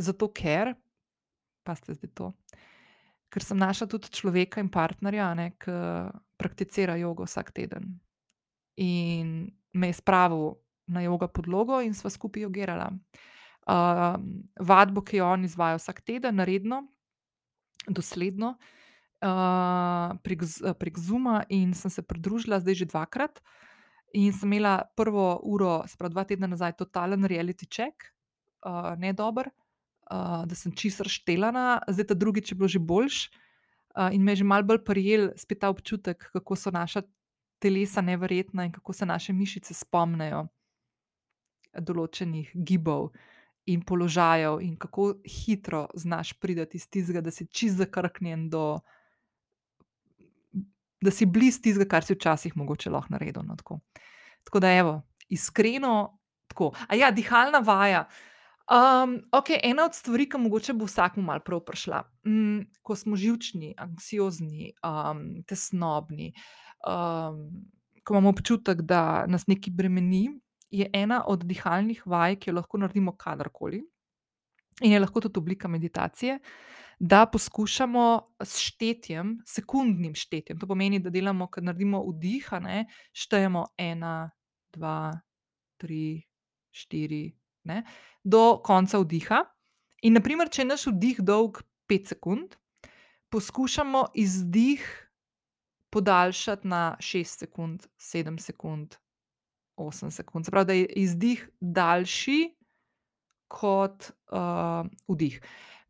S1: Zato ker, pazite zdaj to, ker sem našla tudi človeka in partnerja, ne, ke prakticira jogo vsak teden. In me je spravil na joga podlogo in sva skupaj jogirala. vadbo, ki jo on izvaja vsak teden redno, dosledno, prek prek Zooma in sem se pridružila zdaj že dvakrat. In sem imela prvo uro, se pravi dva tedna nazaj, totalen reality check, ne dobro, da sem čisto razštelana, zdaj ta drugič je bilo že boljše. in me je že malo bolj prijelo spet ta občutek, kako so naša telesa neverjetna in kako se naše mišice spomnijo določenih gibov in položajev in kako hitro znaš priti iz tistega, da si čisto zakrknjen, do da si blizu tistega, kar si včasih mogoče lahko naredil, no, tako. Tako da evo, iskreno tako. dihalna vaja. Um, okej, ena od stvari, ki mogoče bo vsakmu malo prav prišla. Mm, ko smo živčni, anksiozni, um, tesnobni, um, ko imamo občutek, da nas nekaj bremeni, je ena od dihalnih vaj, ki jo lahko naredimo kadarkoli in je lahko tudi oblika meditacije, da poskušamo s štetjem, sekundnim štetjem, to pomeni, da delamo, ko naredimo vdih, ne, štejemo ena, dva, tri, štiri, ne, do konca vdiha. In na primer, če je naš vdih dolg pet sekund, poskušamo izdih podaljšati na šest sekund, sedem sekund, osem sekund. Se pravi, da je izdih daljši kot, vdih.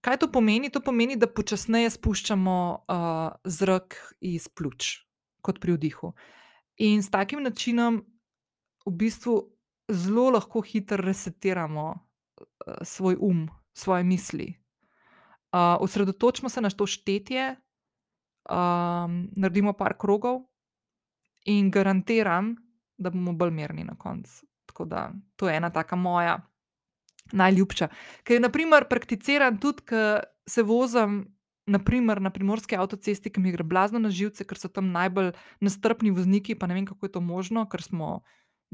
S1: Kaj to pomeni? To pomeni, da počasneje spuščamo, zrak iz pljuč kot pri vdihu. In s takim načinom v bistvu zelo lahko hitro resetiramo, svoj um, svoje misli. osredotočimo se na to štetje, naredimo par krogov in garantiram, da bomo bolj mirni na koncu. Tako da to je ena taka moja najljubša. Ker na primer prakticiram tudi, ke se vozim na primer na primorski avtocesti, ke mi gre blazno na živce, ker so tam najbolj nestrpni vozniki, pa ne vem, kako je to možno, ker smo,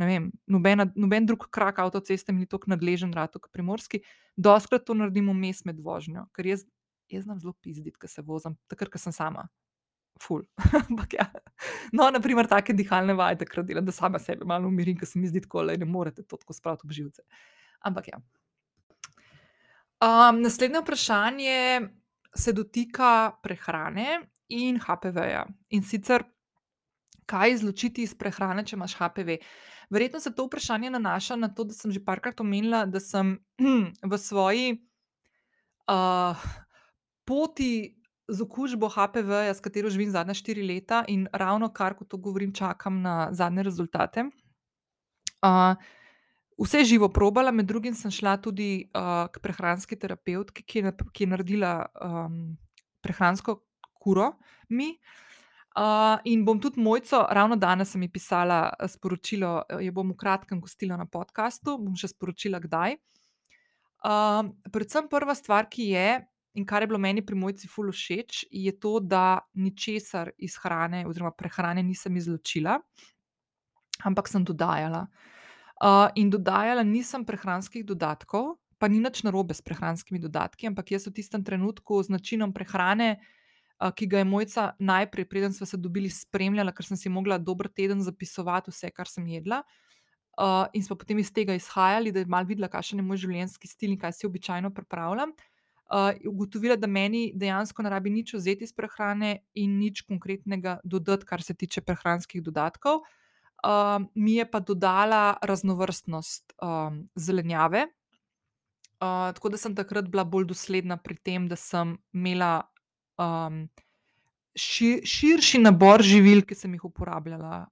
S1: ne vem, nobena, noben drug krak avtoceste ni tako nadležen ratal ke primorski. Dostikrat to naredim vmes med vožnjo, ker jaz, jaz znam zelo pizditi, ke se vozim, takrat, ke sem sama. Ful, ampak ja. No, na primer take dihalne vaje takrat delam, da sama sebe malo umirim, ke se mi zdi takole, ne morete to tako spraviti ob živce. Ampak ja. Naslednje vprašanje se dotika prehrane in HPV-ja. In sicer, kaj izločiti iz prehrane, če imaš HPV. Verjetno se to vprašanje nanaša na to, da sem že parkrat omenila, da sem v svoji, poti z okužbo HPV-ja, s katero živim zadnja štiri leta, in ravnokar, ko to govorim, čakam na zadnje rezultate, vse živo probala, med drugim sem šla tudi, k prehranski terapevtki, ki je ki je naredila, prehransko kuro mi. in bom tudi Mojco, ravno danes sem ji pisala, sporočilo, jo bom v kratkem gostila na podkastu, bom še sporočila, kdaj. predvsem prva stvar, ki je, in kar je bilo meni pri Mojci ful všeč, je to, da ničesar iz hrane oziroma prehrane nisem izločila, ampak sem dodajala. In dodajala nisem prehranskih dodatkov, pa ni nič narobe s prehranskimi dodatki, ampak jaz v tistem trenutku z načinom prehrane, ki ga je Mojca najprej, preden sva se dobili, spremljala, ker sem si mogla dober teden zapisovati vse, kar sem jedla, in sva potem iz tega izhajali, da je malo videla, kakšen je moj življenjski stil in kaj si običajno pripravljam, je ugotovila, da meni dejansko ne rabi nič vzeti iz prehrane in nič konkretnega dodati, kar se tiče prehranskih dodatkov. Mi je pa dodala raznovrstnost, zelenjave, tako da sem takrat bila bolj dosledna pri tem, da sem imela, širši nabor živil, ki sem jih uporabljala,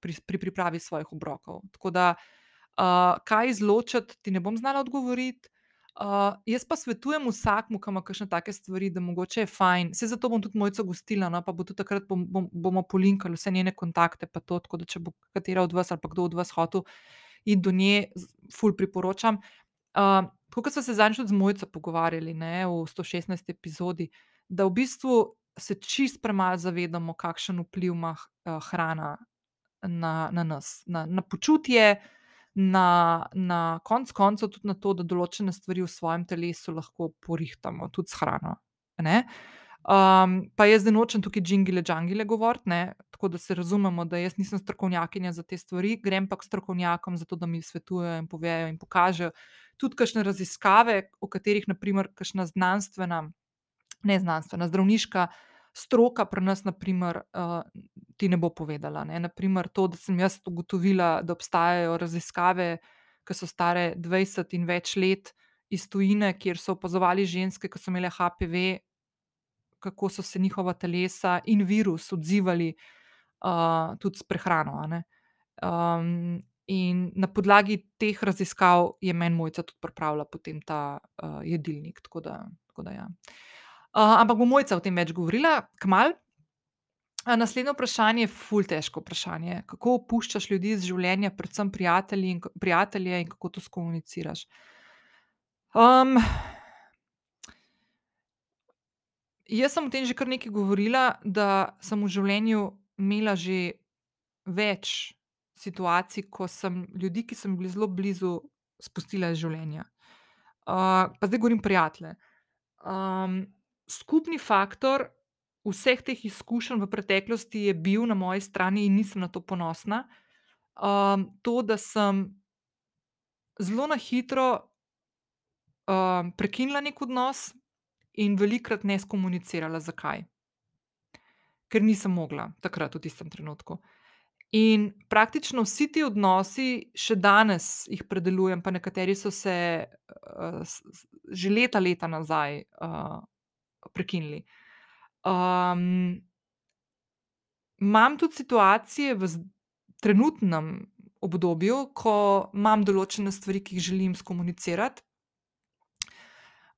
S1: pri pri pripravi svojih obrokov. Tako da, kaj izločiti, ti ne bom znala odgovoriti. Jaz pa svetujem vsakemu, ke ima kakšne take stvari, da mogoče je fajn, saj zato bom tudi Mojco gostila, no, pa bo tudi takrat bom, bom, bomo polinkali vse njene kontakte pa to, tako da če bo katera od vas ali pa kdo od vas hotel iti do nje, ful priporočam. tako kot sva se zadnjič z Mojco pogovarjali, ne, v stošestnajsti epizodi, da v bistvu se čisto premalo zavedamo, kakšen vpliv ima hrana na, na nas, na, na počutje, na, na konec koncev tudi na to, da določene stvari v svojem telesu lahko porihtamo, tudi s hrano, ne. pa jaz zdaj nočem tukaj džingile džangile govoriti, tako da se razumemo, da jaz nisem strokovnjakinja za te stvari, grem pa k strokovnjakom, zato da mi svetujejo in povejo in pokažejo tudi kakšne raziskave, o katerih na primer kakšna znanstvena, ne znanstvena, zdravniška stroka pri nas na primer, ti ne bo povedala, ne, na primer to, da sem jaz ugotovila, da obstajajo raziskave, ke so stare dvajset in več let, iz tujine, kjer so opazovali ženske, ke so imele HPV, kako so se njihova telesa in virus odzivali, tudi s prehrano, ne. in na podlagi teh raziskav je meni Mojca tudi pripravila potem ta, jedilnik, tako da, tako da ja. Ampak bo Mojca o tem več govorila kmalu. A naslednje vprašanje je ful težko vprašanje. Kako opuščaš ljudi iz življenja, predvsem prijatelji in prijatelje in kako to skomuniciraš? Um, jaz sem o tem že kar nekaj govorila, da sem v življenju imela že več situacij, ko sem ljudi, ki so mi bili zelo blizu, spustila iz življenja. Uh, pa zdaj govorim prijatelje. Um, skupni faktor vseh teh izkušenj v preteklosti je bil na moji strani in nisem na to ponosna. Um, to, da sem zelo na hitro um, prekinila nek odnos in velikokrat ne skomunicirala, zakaj. Ker nisem mogla takrat, v tistem trenutku. In praktično vsi ti odnosi, še danes jih predelujem, pa nekateri so se uh, že leta, leta nazaj uh, prekinili. Um, imam tudi situacije v trenutnem obdobju, ko imam določene stvari, ki jih želim skomunicirati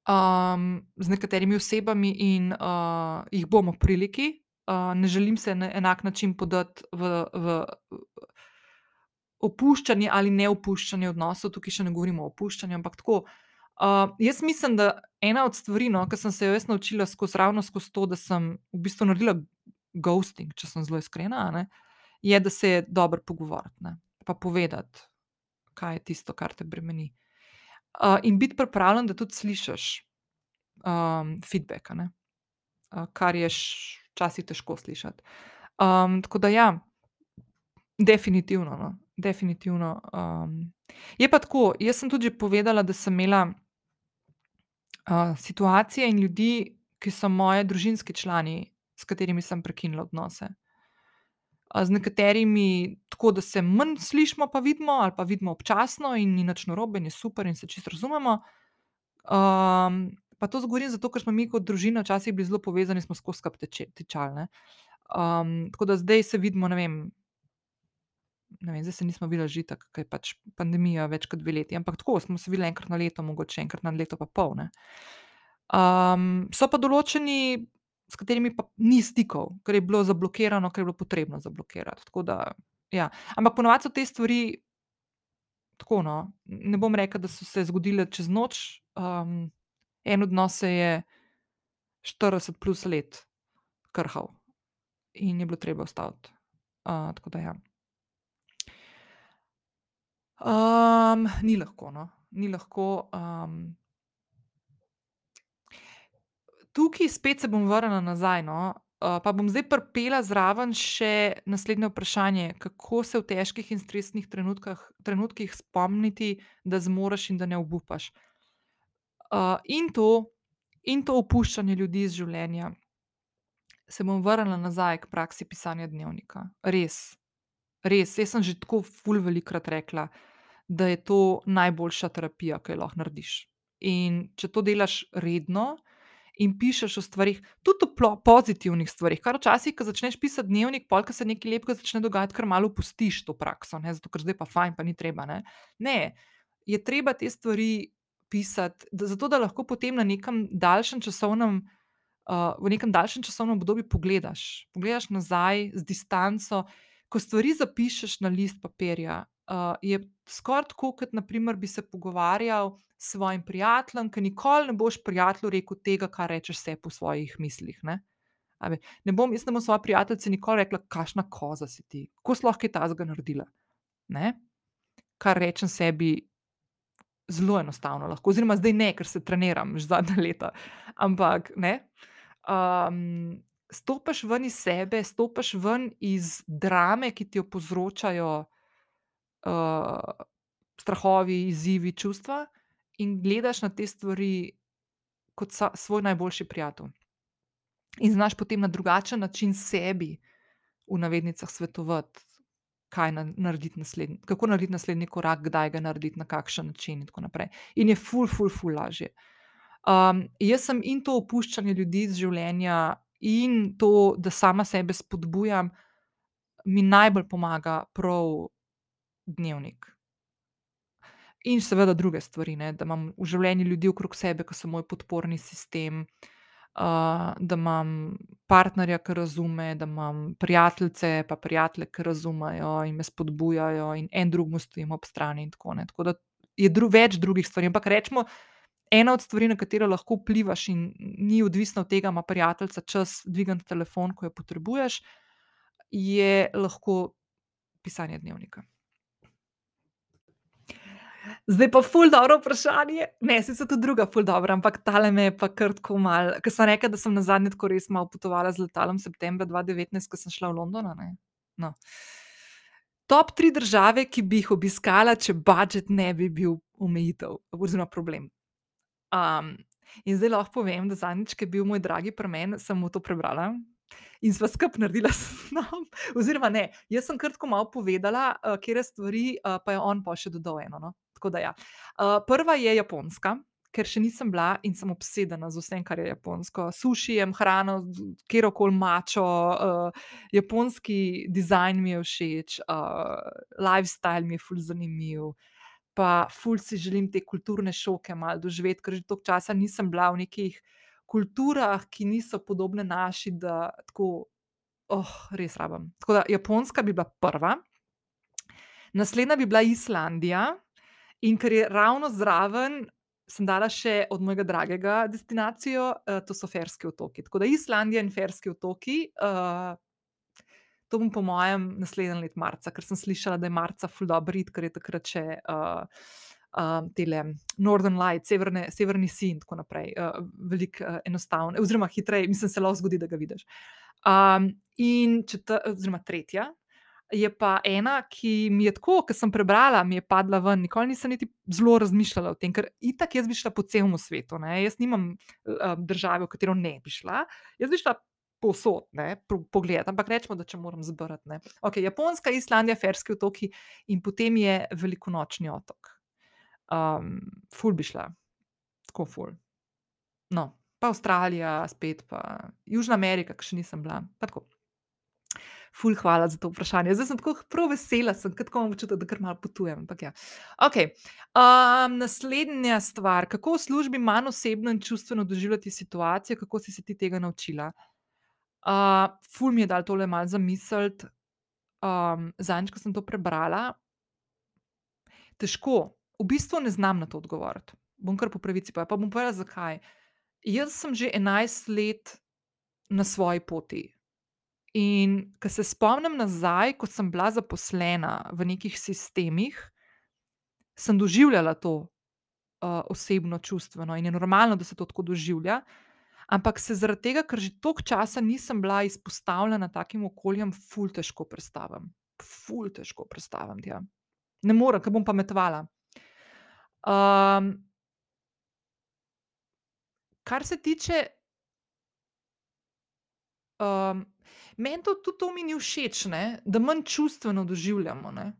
S1: um, z nekaterimi osebami, in uh, jih bomo priliki. Uh, ne želim se na enak način podati v, v opuščanje ali ne opuščanje odnosov, tukaj še ne govorimo o opuščanju, ampak tako. Uh, jaz mislim, da ena od stvari, no, ki sem se jo jaz naučila skozi ravno skozi to, da sem v bistvu naredila ghosting, če sem zelo iskrena, ne, je, da se je dobro pogovoriti ne, pa povedati, kaj je tisto, kar te bremeni. Uh, in biti pripravljen, da tudi slišiš um, feedback, uh, kar je včasih težko slišati. Um, tako da, ja, definitivno. No, definitivno um, je pa tako. Jaz sem tudi povedala, da sem imela situacije in ljudi, ki so moji družinski člani, s katerimi sem prekinila odnose. A z nekaterimi tako, da se manj slišimo, pa vidimo, ali pa vidimo občasno, in ni nič narobe, je super, in se čisto razumemo. Um, pa to zgovorim zato, ker smo mi kot družina včasih bili zelo povezani, smo skozi tečali. Um, tako da zdaj se vidimo, ne vem, ne vem, zdaj se nismo videli že tako, ker je pač pandemija več kot dve leti, ampak tako smo se videli enkrat na leto, mogoče enkrat na leto, pa pol. Um, so pa določeni, s katerimi pa ni stikov, ker je bilo zablokirano, ker je bilo potrebno zablokirati. Da, ja. Ampak ponovadi so te stvari tako. No, ne bom rekel, da so se zgodile čez noč. Um, en odnos se je 40 plus let krhal in je bilo treba ustaviti. Uh, tako da ja. Um, ni lahko, no, ni lahko. Um, tukaj spet se bom vrnila nazaj, no, uh, pa bom zdaj prpela zraven še naslednje vprašanje, kako se v težkih in stresnih trenutkih spomniti, da zmoriš in da ne obupaš. Uh, in to, in to opuščanje ljudi iz življenja. Se bom vrnila nazaj k praksi pisanja dnevnika. Res, res, jaz sem že tako ful velikrat rekla da je to najboljša terapija, ki jo lahko narediš. In če to delaš redno in pišeš o stvarih, tudi o pozitivnih stvarih, kar včasih, ko začneš pisati dnevnik, polk se nekaj lepega začne dogajati, kar malo pustiš to prakso, ne? zato ker zdaj pa fajn, pa ni treba. Ne, ne je treba te stvari pisati, da, zato da lahko potem na nekem daljšem časovnem. Uh, v nekem daljšem časovnem obdobju pogledaš, pogledaš nazaj z distanco. Ko stvari zapišeš na list papirja, uh, je skoraj tako, kot naprimer, bi se pogovarjal s svojim prijateljem, ki nikoli ne boš prijatelju rekel tega, kar rečeš se po svojih mislih. Ne? Ne bom, jaz ne bom svoje prijateljice nikoli rekla, kašna koza si ti, kako si lahko ta zga naredila. Ne? Kar rečem sebi, zelo enostavno lahko, oziroma zdaj ne, ker se treniram že zadnja leta. Ampak ne. Um, stopiš ven iz sebe, stopiš ven iz drame, ki ti jo povzročajo uh, strahovi, izzivi, čustva, in gledaš na te stvari kot sa, svoj najboljši prijatelj. In znaš potem na drugačen način sebi, v navednicah, svetovati, kaj na, narediti naslednji, kako narediti naslednji korak, kdaj ga narediti, na kakšen način. In tako naprej. In je ful, ful, ful lažje. Um, jaz sem in to opuščanje ljudi iz življenja, in to, da sama sebe spodbujam, mi najbolj pomaga prav dnevnik. In seveda druge stvari, ne, da imam v življenju ljudi okrog sebe, ki so moj podporni sistem, uh, da imam partnerja, ki razume, da imam prijateljice, pa prijatelje, ki razumejo in me spodbujajo, in en drugemu stojimo ob strani. In tako, ne. tako da je dru več drugih stvari. Ampak recimo, ena od stvari, na katero lahko vplivaš, in ni odvisno od tega, ima prijateljica čas dvigniti telefon, ko jo potrebuješ, je lahko pisanje dnevnika. Zdaj pa ful dobro vprašanje. Ne, saj so tudi druga ful dobra, ampak tale me je pa kar tako malo, ke sem rekla, da sem nazadnje tako res malo potovala z letalom septembra dva devetnajst, ko sem šla v London. No. Top tri države, ki bi jih obiskala, če budget ne bi bil omejitev oziroma problem. In zdaj lahko povem, da zadnjič, ke je bil moj dragi pri meni, sem mu to prebrala in sva skupaj naredila seznam. Oziroma ne, jaz sem kar tako malo povedala, katere stvari, pa je on pol še dodal eno, no. Ja. prva je Japonska, ker še nisem bila in sem obsedena z vsem, kar je japonsko. Sušijem, hrano, katerokoli mačo, japonski dizajn mi je všeč, lifestyle mi je ful zanimiv. Pa ful si želim te kulturne šoke malo doživeti, ker že toliko časa nisem bila v nekih kulturah, ki niso podobne naši, da tako, res rabim. Tako da Japonska bi bila prva. Naslednja bi bila Islandija. In ker je ravno zraven, sem dala še od mojega dragega destinacijo, to so Ferski otoki. Tako da Islandija in Ferski otoki, to bom po mojem naslednje leto marca, ker sem slišala, da je marca ful dobro iti, ker je takrat še, tele Northern Lights, severne, severni sij in tako naprej. veliko, oziroma hitreje, mislim, se lahko zgodi, da ga vidiš. in oziroma tretja je pa ena, ki mi je tako, ke sem prebrala, mi je padla ven, nikoli nisem niti zelo razmišljala o tem, ker itak jaz bi šla po celem svetu, ne, jaz nimam, države, v katero ne bi šla. Jaz bi šla povsod, ne, pogledat, ampak recimo, da če moram izbrati, ne. Okej, Japonska, Islandija, Ferski otoki in potem je velikonočni otok. ful bi šla. Tako ful. No, pa Avstralija spet pa Južna Amerika, ke še nisem bila. Ful hvala za to vprašanje, zdaj sem tako prav vesela sem, tako imam občutek, da kar malo potujem, ja. Okej, naslednja stvar, kako v službi manj osebno in čustveno doživljati situacije, kako si se ti tega naučila? Ful mi je dalo tole malo za misliti, zadnjič, ko sem to prebrala, težko. V bistvu ne znam na to odgovoriti. Bom kar po pravici povedala, pa bom povedala, zakaj. Jaz sem že enajst let na svoji poti. In ke se spomnim nazaj, ko sem bila zaposlena v nekih sistemih, sem doživljala to, osebno, čustveno in je normalno, da se to tako doživlja, ampak se zaradi tega, ker že toliko časa nisem bila izpostavljena takim okoljem, ful težko prestavim. Ful težko prestavim tja. Ne morem, ke bom pametovala. kar se tiče, meni to tudi to mi ni všeč, ne, da manj čustveno doživljamo, ne.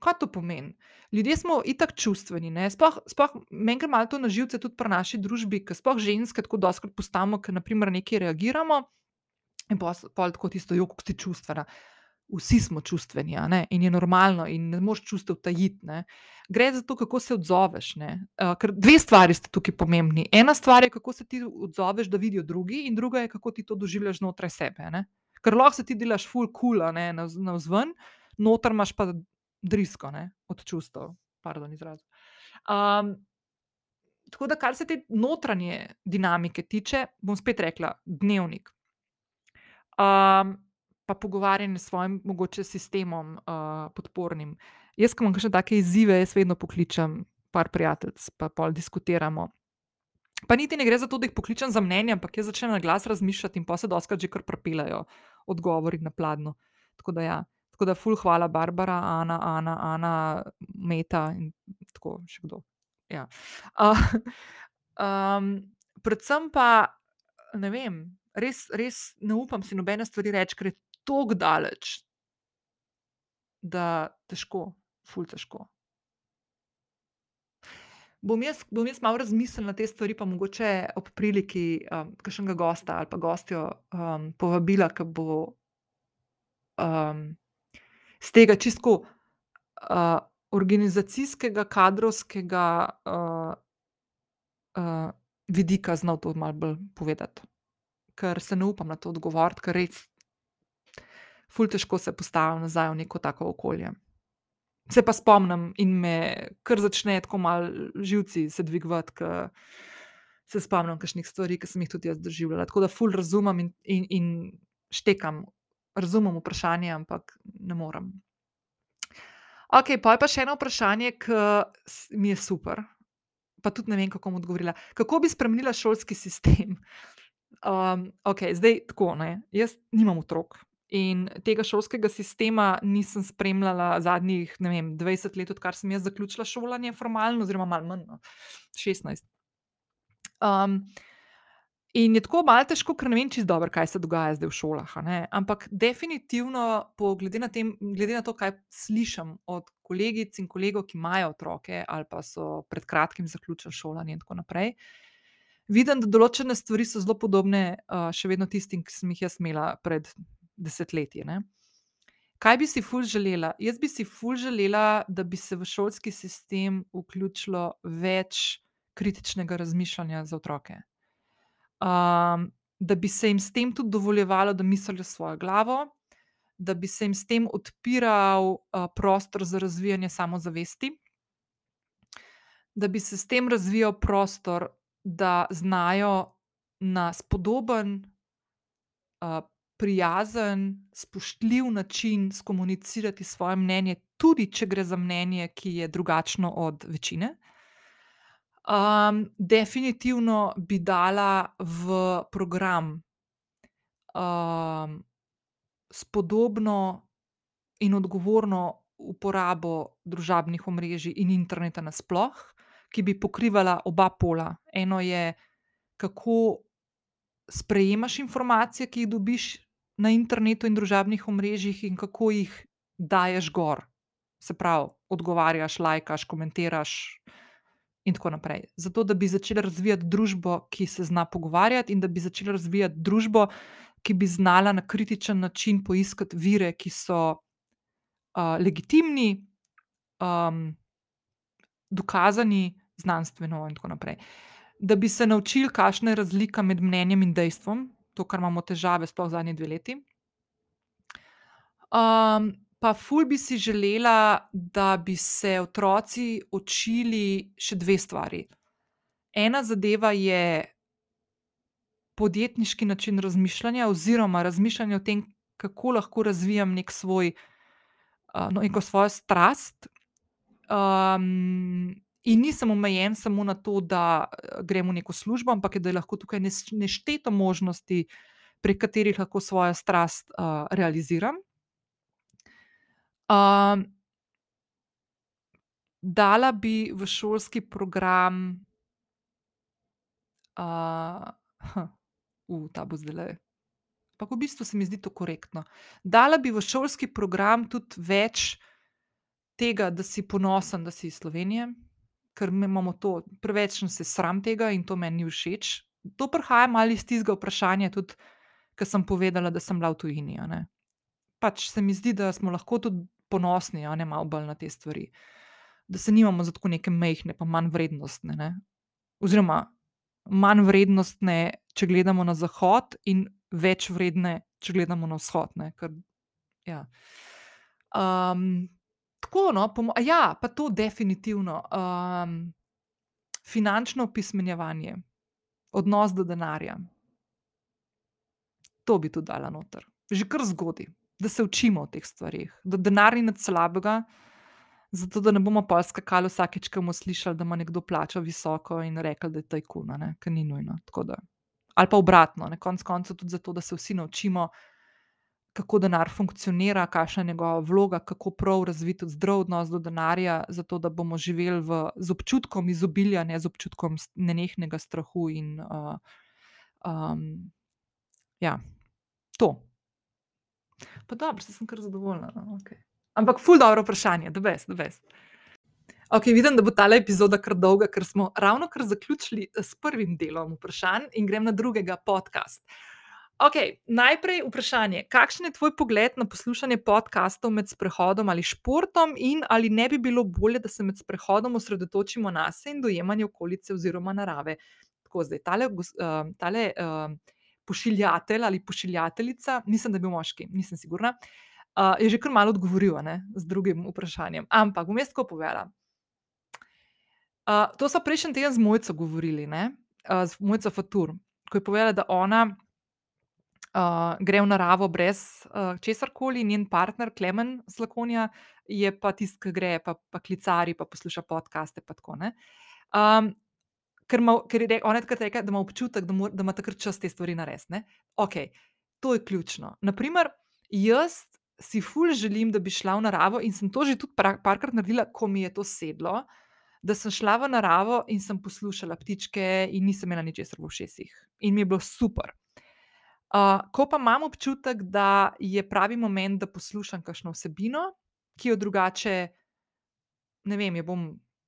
S1: Kaj to pomeni? Ljudje smo itak čustveni, ne, sploh, sploh meni gre malo to na živce tudi pri naši družbi, ke sploh ženske tako dostikrat postavimo, ke na primer nekaj reagiramo, in pol pol tako tisto: kako si čustvena." Vsi smo čustveni, in je normalno in ne moreš čustev tajiti, ne. Gre za to, kako se odzoveš, ne, ker dve stvari sta tukaj pomembni. Ena stvar je, kako se ti odzoveš, da vidijo drugi, in druga je, kako ti to doživljaš znotraj sebe, ne. Ker lahko se ti delaš ful kul, a ne, navzven, noter imaš pa drisko, ne, od čustev. Pardon izrazu. tako da kar se te notranje dinamike tiče, bom spet rekla: dnevnik. pa pogovarjanje s svojim mogoče sistemom, podpornim. Jaz, ke imam kakšne take izzive, jaz vedno pokličem par prijateljic pa pol diskutiramo. Pa niti ne gre za to, da jih pokličem za mnenje, ampak jaz začnem na glas razmišljati in pol se dostikrat že kar pripeljejo odgovori na pladnju. Tako da ja. Tako da ful hvala, Barbara, Ana, Ana, Ana, Meta in tako še kdo. Ja. predvsem pa, ne vem, res, res ne upam si nobene stvari reči, ker je toliko daleč, da težko, ful težko. Bom jaz, bom jaz malo razmislila te stvari pa mogoče ob priliki, kakšnega gosta ali pa gostjo, povabila, ke bo, s tega čisto tako, organizacijskega, kadrovskega, vidika znal to malo bolj povedati. ker se ne upam na to odgovoriti, ker res ful težko se postavim nazaj v neko tako okolje. Se pa spomnim in me kar začne tako malo živci se dvigovati, ker se spomnim kakšnih stvari, ki sem jih tudi jaz doživljala. Tako da ful razumem in, in, in štekam, razumem vprašanje, ampak ne morem. Ok, pa je pa še eno vprašanje, ki mi je super, pa tudi ne vem, kako bom odgovorila. Kako bi spremenila šolski sistem? Um, ok, zdaj tako, ne? jaz nimam otrok. In tega šolskega sistema nisem spremljala zadnjih vem, 20 let, odkar sem jaz zaključila šolanje, formalno, oziroma malo manj, no, 16. Um, In je tako malo težko, ker ne vem čisto dobro, kaj se dogaja zdaj v šolah. Ampak definitivno, glede na, tem, glede na to, kaj slišim od kolegic in kolegov, ki imajo otroke ali pa so pred kratkim zaključili šolanje in tako naprej, vidim, da določene stvari so zelo podobne uh, še vedno tistim, ki sem jih jaz imela pred desetletji. Ne? Kaj bi si ful želela? Jaz bi si ful želela, da bi se v šolski sistem vključilo več kritičnega razmišljanja za otroke um, da bi se jim s tem tudi dovoljevalo, da mislijo svojo glavo, da bi se jim s tem odpiral uh, prostor za razvijanje samozavesti, da bi se s tem razvijal prostor, da znajo na spodoben, uh, prijazen, spoštljiv način skomunicirati svoje mnenje, tudi če gre za mnenje, ki je drugačno od večine. Um, definitivno bi dala v program um, spodobno in odgovorno uporabo družabnih omrežij in interneta nasploh, ki bi pokrivala oba pola. Eno je, kako sprejemaš informacije, ki jih dobiš na internetu in družabnih omrežjih, in kako jih daješ gor. Se pravi, odgovarjaš, lajkaš, komentiraš in tako naprej. Zato, da bi začela razvijati družbo, ki se zna pogovarjati, in da bi začela razvijati družbo, ki bi znala na kritičen način poiskati vire, ki so uh, legitimni, um, dokazani znanstveno, in tako naprej. Da bi se naučili, kakšna je razlika med mnenjem in dejstvom, to, kar imamo težave, sploh zadnji dve leti. Um, Pa ful bi si želela, da bi se otroci učili še dve stvari. Ena zadeva je podjetniški način razmišljanja, oziroma razmišljanje o tem, kako lahko razvijam nek svoj, no, neko svojo strast. Um, in nisem omejen samo na to, da grem v neko službo, ampak da je lahko tukaj nešteto možnosti, prek katerih lahko svojo strast uh, realiziram. Um, dala bi v šolski program, uh, uh, ta bo zdaj. Pa v bistvu se mi zdi to korektno. Dala bi v šolski program tudi več tega, da si ponosen, da si iz Slovenije, ker imamo to, preveč je sram tega in to meni ni všeč. To prihaja malo iz tistega vprašanja, tudi, ker sem povedala, da sem bila v tujini. Pač se mi zdi, da smo lahko tudi ponosni, a ne malo bolj na te stvari. Da se nimamo za tako neke mehke, pa manj vrednostne. Ne? Oziroma, manj vrednostne, če gledamo na zahod, in več vredne, če gledamo na vzhod. Ker, ja. um, tako, no, ja, pa to definitivno. Um, finančno opismenjevanje, odnos do denarja. To bi tudi dala noter, že kar zgodaj da se učimo o teh stvarih, da denar ni nič slabega, zato da ne bomo pa skakali vsakeč, ko bomo slišali, da ima nekdo plača visoko in rekli, da je tajkuna, kar ni nujno. Ali pa obratno, na koncu koncev tudi zato, da se vsi naučimo, kako denar funkcionira, kakšna je njegova vloga, kako prav razviti zdrav odnos do denarja, zato da bomo živeli v, z občutkom izobilja, ne z občutkom nenehnega strahu in uh, um, ja, to. Pa dobro, sem kar zadovoljna. No? Okay. Ampak, ful, dobro vprašanje, da best, da best. Ok, vidim, da bo ta epizoda kar dolga, ker smo ravno kar zaključili eh, s prvim delom vprašanj in grem na drugega podcast. Ok, najprej vprašanje, kakšen je tvoj pogled na poslušanje podkastov med sprehodom ali športom, in ali ne bi bilo bolje, da se med sprehodom osredotočimo na sebe in dojemanje okolice oziroma narave? Tako zdaj, tale, uh, tale uh, pošiljatelj ali pošiljateljica, mislim, da je bil moški, nisem sigurna, uh, je že kar malo odgovoril ne, z drugim vprašanjem. Ampak bom jaz tako povedala. Uh, to so prejšnji teden z Mojco govorili, ne, uh, z Mojco Fatur, ko je povedala, da ona uh, gre v naravo brez uh, česar koli, njen partner Klemen Slakonija je pa tisti, ki gre, pa, pa klicari, pa posluša podcaste. Pa tako, um, ker, ma, ker je ona takrat rekla, da ima občutek, da, mora, da ima takrat čas te stvari narediti. Ok, to je ključno. Naprimer, jaz si ful želim, da bi šla v naravo in sem to že tudi parkrat naredila, ko mi je to sedlo. Da sem šla v naravo in sem poslušala ptičke, in nisem imela ničesar v ušesih. In mi je bilo super. Uh, ko pa imam občutek, da je pravi moment, da poslušam kakšno vsebino, ki jo drugače, ne vem, bom,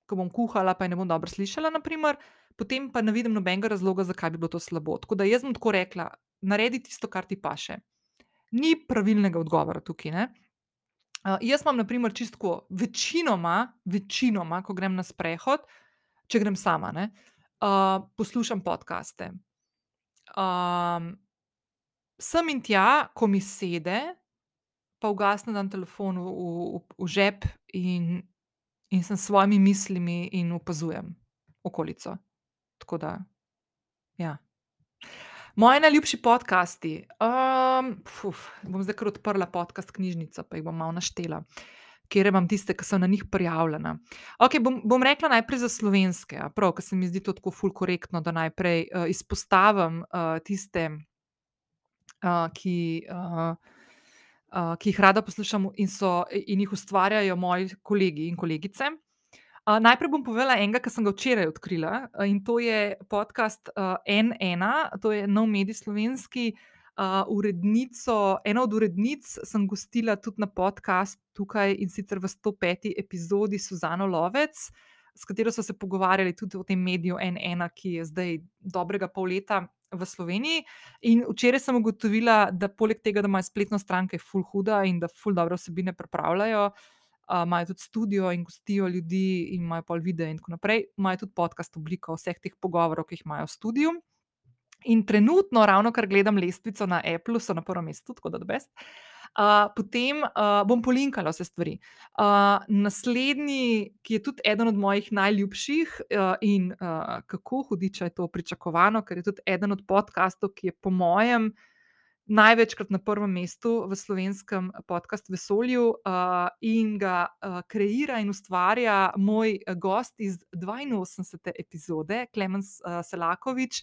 S1: ko bom kuhala, pa je ne bom dobro slišala, naprimer, potem pa ne vidim nobenega razloga, zakaj bi bilo to slabo. Tako da jaz bom tako rekla: naredi tisto, kar ti paše. Ni pravilnega odgovora tukaj. Uh, jaz imam, na primer, čistko večinoma, večinoma, ko grem na sprehod, če grem sama, ne, uh, poslušam podkaste. Um, sem in tja, ko mi sede, pa ugasne dan telefon v, v, v žep in, in sem s svojimi mislimi in opazujem okolico. Tako da, ja. Moji najljubši podcasti. Um, fuf, bom zdaj kar odprla podcast knjižnico, pa jih bom malo naštela, kjer imam tiste, ki so na njih prijavljena. Okay, bom, bom rekla najprej za slovenske, prav, ker se mi zdi to tako fulkorektno, da najprej uh, izpostavim uh, tiste ki, uh, uh, ki jih rada poslušam in, so, in jih ustvarjajo moji kolegi in kolegice. Uh, najprej bom povedala enega, ki sem ga včeraj odkrila uh, in to je podcast uh, N1, to je nov medij slovenski. Uh, urednico, eno od urednic sem gostila tudi na podkastu tukaj in sicer v 105. epizodi Suzano Lovec, s katero so se pogovarjali tudi o tem mediju N1, ki je zdaj dobrega pol leta v Sloveniji. In včeraj sem ugotovila, da poleg tega, da imajo spletno stran, ki je full huda in da full dobro vsebine pripravljajo, uh, imajo tudi studio in gostijo ljudi in imajo pol video in tako naprej, imajo tudi podcast obliko vseh teh pogovorov, ki jih imajo v studiu. In trenutno, ravno kar gledam lestvico na Apple, so na prvem mestu, tako da best. Uh, potem uh, bom polinkala vse stvari. Uh, naslednji, ki je tudi eden od mojih najljubših, uh, in uh, kako hudiče je to pričakovano, ker je tudi eden od podkastov, ki je po mojem največkrat na prvem mestu v slovenskem podkastu Vesolju uh, in ga uh, kreira in ustvarja moj gost iz 82. epizode, Klemens uh, Selakovič.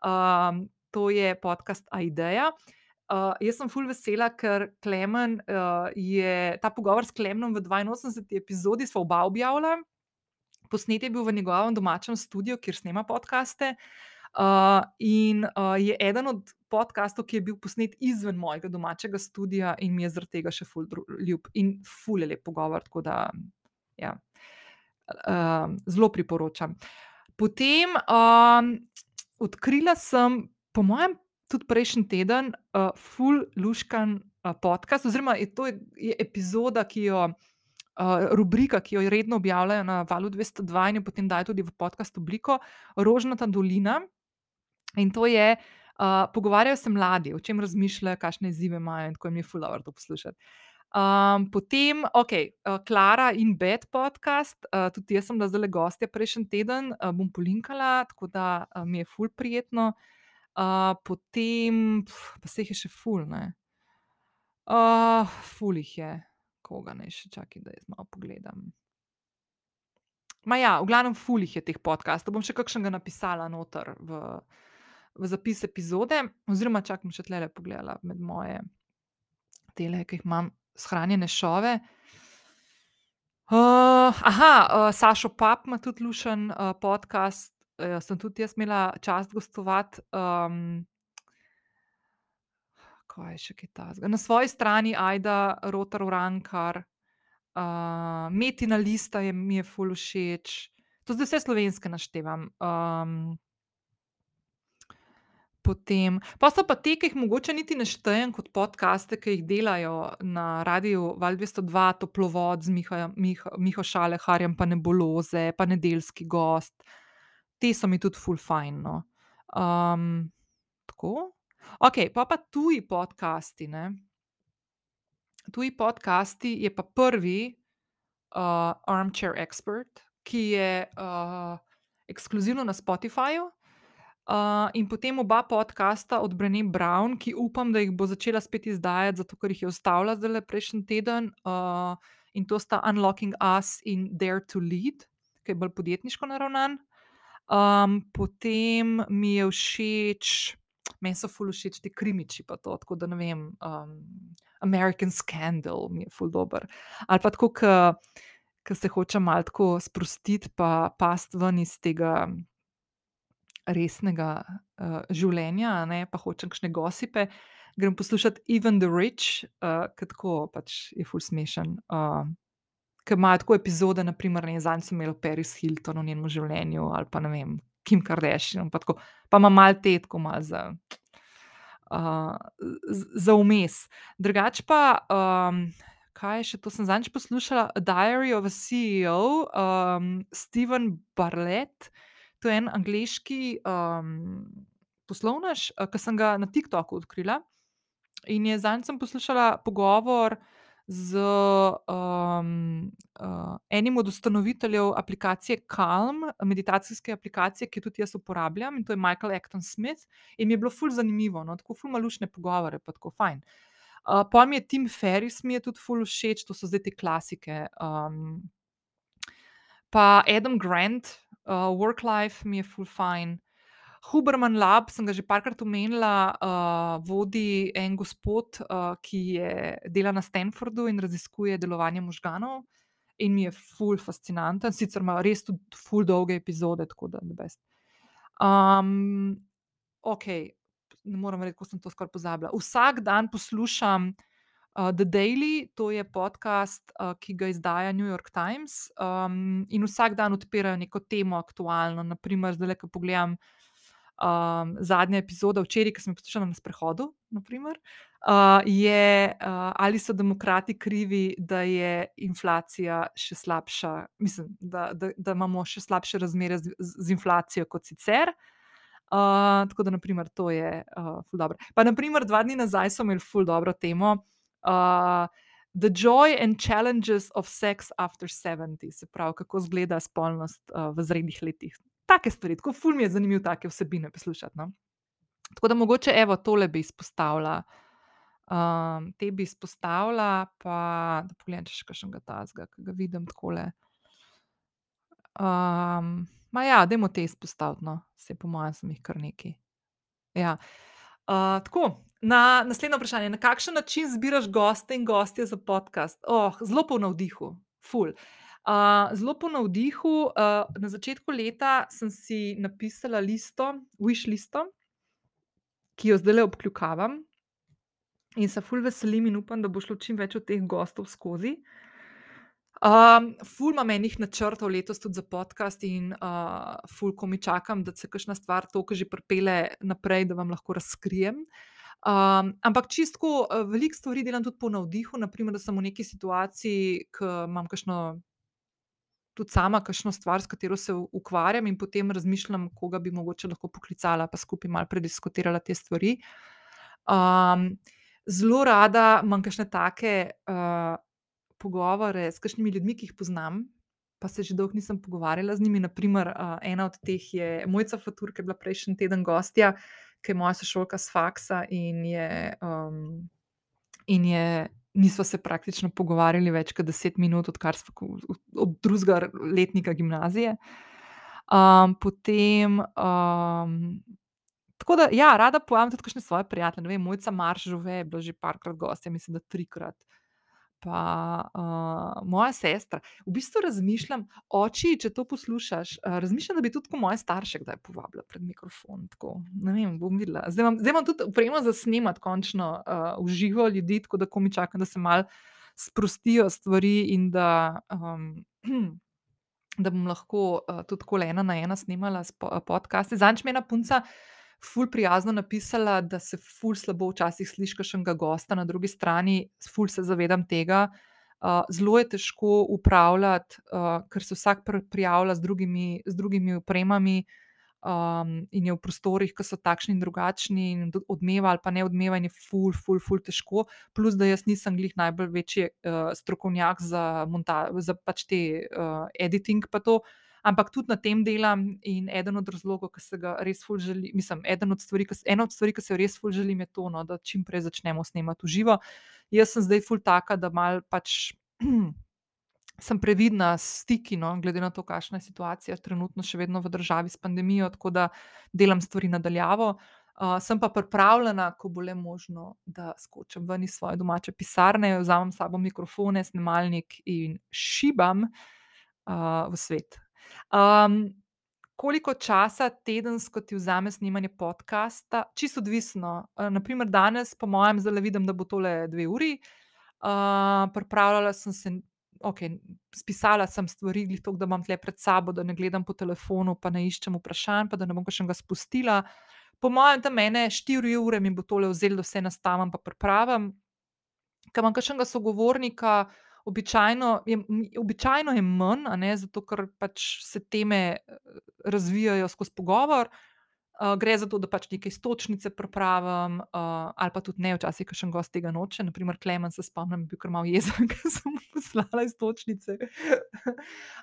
S1: Um, to je podcast Aideja. Uh, jaz sem full vesela, ker Klemen uh, je ta pogovor s Klemenom v 82. epizodi sva oba objavila. Posnet je bil v njegovem domačem studiu, kjer snema podkaste. Uh, in uh, je eden od podkastov, ki je bil posnet izven mojega domačega studia, in mi je zaradi tega še ful ljub in ful je lep pogovor. Tako da, ja, uh, zelo priporočam. Potem um, odkrila sem, po mojem, tudi prejšnji teden, uh, full luškan uh, podcast, oziroma je to je epizoda, ki jo, uh, rubrika, ki jo redno objavljajo na Valu 202 in jo potem dajo tudi v podcast obliko, Rožnata dolina. In to je, uh, pogovarjajo se mladi, o čem razmišljajo, kakšne izzive imajo in tako jim je full hour to poslušati. Um, potem, ok, uh, Klara in Bed podcast, uh, tudi jaz sem bila zelo gostja prejšnji teden, uh, bom polinkala, tako da uh, mi je ful prijetno. Uh, potem, pf, pa se jih je še ful, ne. Uh, ful jih je, koga ne še čakaj, da jaz malo pogledam. Ma ja, v glavnem, ful jih je teh podcastov. Bom še kakšnega napisala noter v, v zapis epizode, oziroma čakam še tle le pogledala med moje tele, ki jih imam shranjene šove. Uh, aha, uh, Sašo Pap ima tudi lušen uh, podcast, uh, sem tudi jaz imela čast gostovati. Um, kaj je še kaj tasga? Na svoji strani Aida, Rotar Urankar, uh, Metina lista je mi je ful všeč. To zdaj vse slovenske naštevam. Um, Potem, pa so pa te, ki jih mogoče niti ne štejem kot podcaste, ki jih delajo na radiju Val 202, Toplovod z Miho, Miho, Miho Šaleharjem, pa Neboloze, pa Nedeljski gost. Te so mi tudi full fajn. No. Um, tako. Okej, pol pa tuji podcasti, ne. Tuji podcasti je pa prvi, uh, Armchair Expert, ki je, uh, ekskluzivno na Spotifyju. Uh, in potem oba podcasta od Brené Brown, ki upam, da jih bo začela spet izdajati, zato ker jih je ustavila zdajle prejšnji teden. Uh, in to sta Unlocking Us in Dare to Lead, ki je bolj podjetniško naravnan. Um, potem mi je všeč, meni so ful všeč ti krimiči, pa to, tako da ne vem. Um, American Scandal mi je ful dober. Ali pa tako, ke se hočem malo sprostiti, pa pasti ven iz tega resnega, uh, življenja, ne, pa hočem kakšne gossipe, grem poslušat Even the Rich, uh, ke tako pač je ful smešen. Uh, ke imajo tako epizode, na primer, ne, so imeli o Paris Hilton, o njenem življenju, ali pa ne vem, Kim Kardashian pa tako. Pa ima malo te tako malo za, uh, za vmes. Drugače pa, um, kaj je še to sem zadnjič poslušala? Diary of a CEO, um, Steven Bartlett. To je en angleški, um, poslovnež, ke sem ga na Tiktoku odkrila. In je zadnjič sem poslušala pogovor z, um, uh, enim od ustanoviteljev aplikacije Calm, meditacijske aplikacije, ki jo tudi jaz uporabljam, in to je Michael Acton Smith. In mi je bilo ful zanimivo, no, tako ful ima luštne pogovore pa tako fajn. Uh, mi je Tim Ferriss mi je tudi ful všeč, to so zdaj te klasike, um. Pa Adam Grant, uh, Work life mi je ful fajn. Huberman Lab sem ga že parkrat omenila, uh, vodi en gospod, uh, ki je dela na Stanfordu in raziskuje delovanje možganov. In mi je ful fascinanten, sicer ima res tudi ful dolge epizode, tako da the best. Um, okej, ne morem verjeti, kako sem to skoraj pozabila. Vsak dan poslušam, uh, The Daily, to je podcast, uh, ki ga izdaja New York Times, um, in vsak dan odpirajo neko temo aktualno, na primer zdajle, ke pogledam, um, zadnja epizoda včeraj, ke sem jo poslušala na sprehodu, na primer, uh, je, uh, Ali so demokrati krivi, da je inflacija še slabša, mislim, da, da, da imamo še slabše razmere z, z inflacijo kot sicer. Uh, tako da na primer to je, uh, ful dobro. Pa na primer dva dni nazaj so imeli ful dobro temo, uh, The joy and challenges of sex after seventy, se pravi, kako izgleda spolnost, uh, v zrelih letih. Take stvari, tako ful mi je zanimivo take vsebine poslušati, no. Tako da mogoče, evo, tole bi izpostavila. Um, te bi izpostavila, pa da pogledam, če še kakšnega takega, ke ga vidim takole. Um, ma ja, dajmo te izpostaviti, no, saj po moje sem jih kar nekaj. Ja. Uh, tako, na naslednje vprašanje: "Na kakšen način izbiraš goste in gostje za podcast?" zelo po navdihu, ful. Uh, zelo po navdihu, uh, na začetku leta sem si napisala listo, wish listo, ki jo zdajle obkljukavam, in se ful veselim in upam, da bo šlo čim več od teh gostov skozi. Um, ful imam enih načrtov letos tudi za podcast in, uh, ful komaj čakam, da se kakšna stvar tako že pripelje naprej, da vam lahko razkrijem. Um, ampak čisto tako, veliko stvari delam tudi po navdihu, na primer, da sem v neki situaciji, ke imam kakšno tudi sama kakšno stvar, s katero se ukvarjam, in potem razmišljam, koga bi mogoče lahko poklicala pa skupaj malo prediskutirala te stvari. Um, zelo rada imam kakšne take, uh, pogovore s kakšnimi ljudmi, ki jih poznam, pa se že dolgo nisem pogovarjala z njimi, na primer, uh, ena od teh je Mojca Fatur, ke je bila prejšnji teden gostja, ke je moja sošolka s faksa in je, um, in je nisva se praktično pogovarjali več kot deset minut, odkar sva od drugega letnika gimnazije. Um, potem, um, tako da, ja, rada povabim tudi kakšne svoje prijatelje, ne vem, Mojca Marš Žuve je bila že parkrat gostja, mislim, da trikrat. Pa, uh, moja sestra. V bistvu razmišljam, oči, če to poslušaš, razmišljam, da bi tudi tako moje starše kdaj povabila pred mikrofon, tako, ne vem, bom videla. Zdaj imam, zdaj imam tudi opremo za snemati končno, uh, v živo ljudi, tako da komaj čakam, da se malo sprostijo stvari in da, um, da bom lahko, uh, tudi takole ena na ena snemala podcaste. Zadnjič mi je ena punca ful prijazno napisala, da se ful slabo včasih sliši kakšnega gosta na drugi strani, ful se zavedam tega. Uh, zelo je težko upravljati, uh, ker se vsak prijavlja z drugimi, z drugimi opremami, um, in je v prostorih, ki so takšni in drugačni, in odmeva ali pa ne odmeva, in je ful, ful, ful težko. Plus, da jaz nisem glih najbolj večji uh, strokovnjak za, za pač te uh, editing, pa to. Ampak tudi na tem delam in eden od razlogov, ki se ga res ful želim, mislim, od stvari, ena od stvari, ki se jo res ful želim, je to, no, da čim prej začnemo snemati v živo. Jaz sem zdaj ful taka, da mal pač. sem previdna s stiki, no, glede na to, kakšna je situacija trenutno še vedno v državi s pandemijo, tako da delam stvari nadaljavo. Uh, sem pa pripravljena, ko bo le možno, da skočim ven iz svoje domače pisarne, vzamem s sabo mikrofone, snemalnik in šibam uh, v svet. Um, koliko časa tedensko ti vzame snemanje podcasta? Čisto odvisno. Uh, naprimer, danes, po mojem, zelo vidim, da bo tole dve uri. Uh, pripravljala sem se okay, spisala sem stvari, tok, da imam tle pred sabo, da ne gledam po telefonu, pa ne iščem vprašanj, pa da ne bom še ga spustila. Po mojem, tam mene štiri ure mi bo tole vzelo, da vse nastavim, pa pripravim. Ker imam kakšnega sogovornika, običajno je, običajno je manj, ne, zato ker pač se teme eh, razvijajo skozi pogovor. Uh, gre za to, da pač nekaj stočnice pripravim, uh, ali pa tudi ne, včasih, ki še en gost tega noče. Naprimer, Klemen se spomnim, bil kar malo jezen, ker sem mu poslala iz stočnice.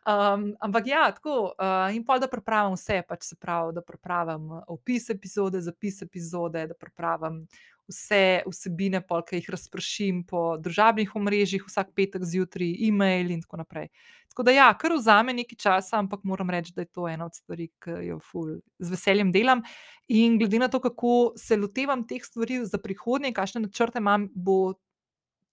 S1: um, ampak ja, tako. Uh, in pa da pripravim vse, pač se pravi, da pripravim opis epizode, zapis epizode, da pripravim vse vsebine, pol, ki jih razpršim po družabnih omrežjih, vsak petek zjutraj, e-mail in tako naprej. Tako da, ja, kar vzame nekaj časa, ampak moram reči, da je to ena od stvari, ki jo ful z veseljem delam. In glede na to, kako se lotevam teh stvari za prihodnje, kakšne načrte imam, bo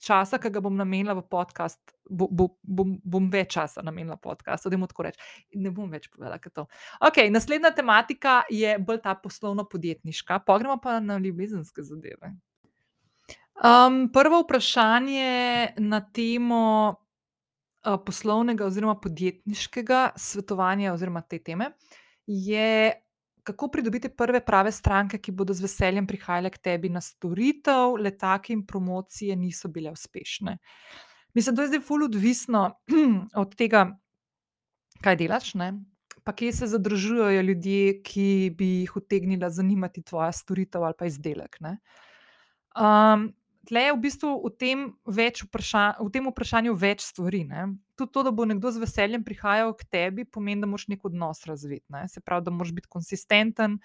S1: časa, ki ga bom namenila v podcast, bo, bo, bom, bom več časa namenila podcastu, da jim tako rečem. Ne bom več povedala, kaj to. Okay, naslednja tematika je bolj ta poslovno-podjetniška, pogremo pa na ljubezenske zadeve. Um, prvo vprašanje na temo uh, poslovnega oziroma podjetniškega svetovanja oziroma te teme je kako pridobiti prve prave stranke, ki bodo z veseljem prihajale k tebi na storitev, le take in promocije niso bile uspešne. Mislim, da je zdaj fully odvisno od tega, kaj delaš, ne? pa kje se zadržujejo ljudje, ki bi jih utegnila zanimati tvoja storitev ali pa izdelek. Um, tle je v bistvu v tem, vprašanj, v tem vprašanju več stvari. Ne? Tudi to, da bo nekdo z veseljem prihajal k tebi, pomeni, da moraš nek odnos razviti. Ne? Se pravi, da moraš biti konsistenten,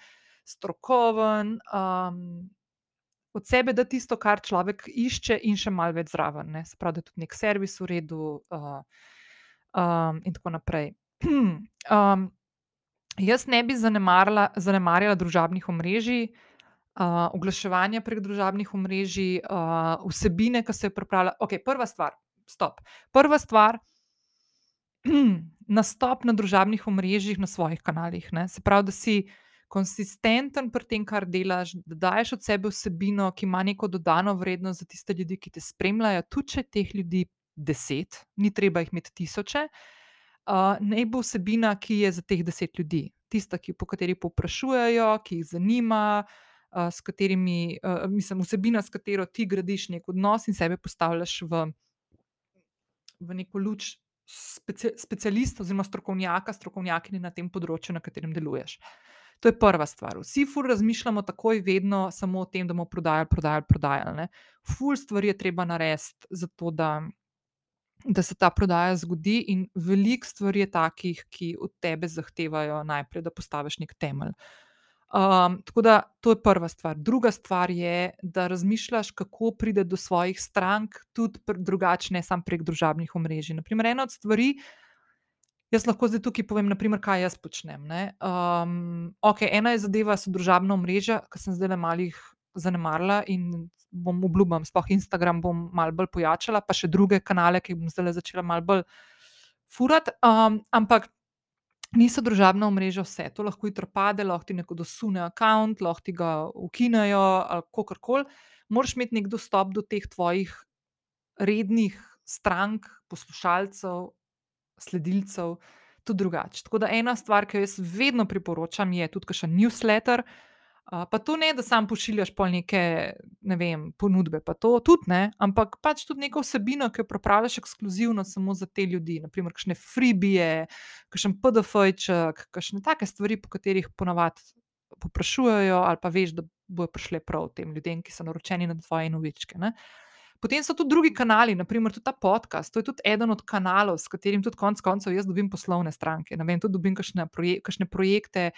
S1: strokoven, um, od sebe da tisto, kar človek išče, in še malo več zraven. Ne? Se pravi, da je tudi nek servis v redu, uh, um, in tako naprej. um, jaz ne bi zanemarjala družabnih omrežij uh, oglaševanja prek družabnih omrežij, uh, vsebine, ki se je pripravila. Ok, prva stvar, stop. Prva stvar, nastop na družabnih omrežjih, na svojih kanalih. Ne? Se pravi, da si konsistenten pri tem, kar delaš, da daješ od sebe vsebino, ki ima neko dodano vrednost za tiste ljudi, ki te spremljajo, tudi če teh ljudi deset, ni treba jih imeti tisoče. Uh, naj bo vsebina, ki je za teh deset ljudi, tista, ki, po kateri povprašujejo, ki jih zanima, uh, s katerimi, mislim, vsebina, s katero ti gradiš nek odnos in sebe postavljaš v, v neko luč speci, specialista oziroma strokovnjaka, strokovnjakinje na tem področju, na katerem deluješ. To je prva stvar. Vsi ful razmišljamo takoj, vedno samo o tem, da bomo prodajali, prodajali, prodajali. Ne? Ful stvari je treba narediti, zato da, da se ta prodaja zgodi, in veliko stvari je takih, ki od tebe zahtevajo najprej, da postaviš nek temelj. Uh, Um, tako da to je prva stvar. Druga stvar je, da razmišljaš, kako pride do svojih strank, tudi drugače, ne samo prek družabnih omrežij. Naprimer, ena od stvari, jaz lahko zdaj tukaj povem, naprimer, kaj jaz počnem. Um, okay, ena je zadeva, so družabna omrežja, ki sem zdaj le malih zanemarila in bom obljubila, spoh Instagram bom malo bolj pojačala, pa še druge kanale, ki bom zdaj začela malo bolj furati. Um, ampak niso družabna omrežja vse. To lahko hitro pade, lahko ti neko dosune račun, lahko ti ga ukinejo kako koli. Moraš imeti nek dostop do teh tvojih rednih strank, poslušalcev, sledilcev, tudi drugače. Tako da ena stvar, ki jo jaz vedno priporočam, je tudi še newsletter. Uh, pa to ne, da sam pošiljaš pol neke ne vem, ponudbe, pa to tudi ne, ampak pač tudi neko vsebino, ki jo pripravljaš ekskluzivno samo za te ljudi. Naprimer, kakšne freebije, kakšen PDF-ček, kakšne take stvari, po katerih ponavadi poprašujejo, ali pa veš, da bojo prišle prav tem ljudem, ki so naročeni na tvoje novičke. Ne. Potem so tudi drugi kanali, naprimer tudi ta podcast. To je tudi eden od kanalov, s katerim tudi konec koncev jaz dobim poslovne stranke. Ne vem, tudi dobim kakšne, proje kakšne projekte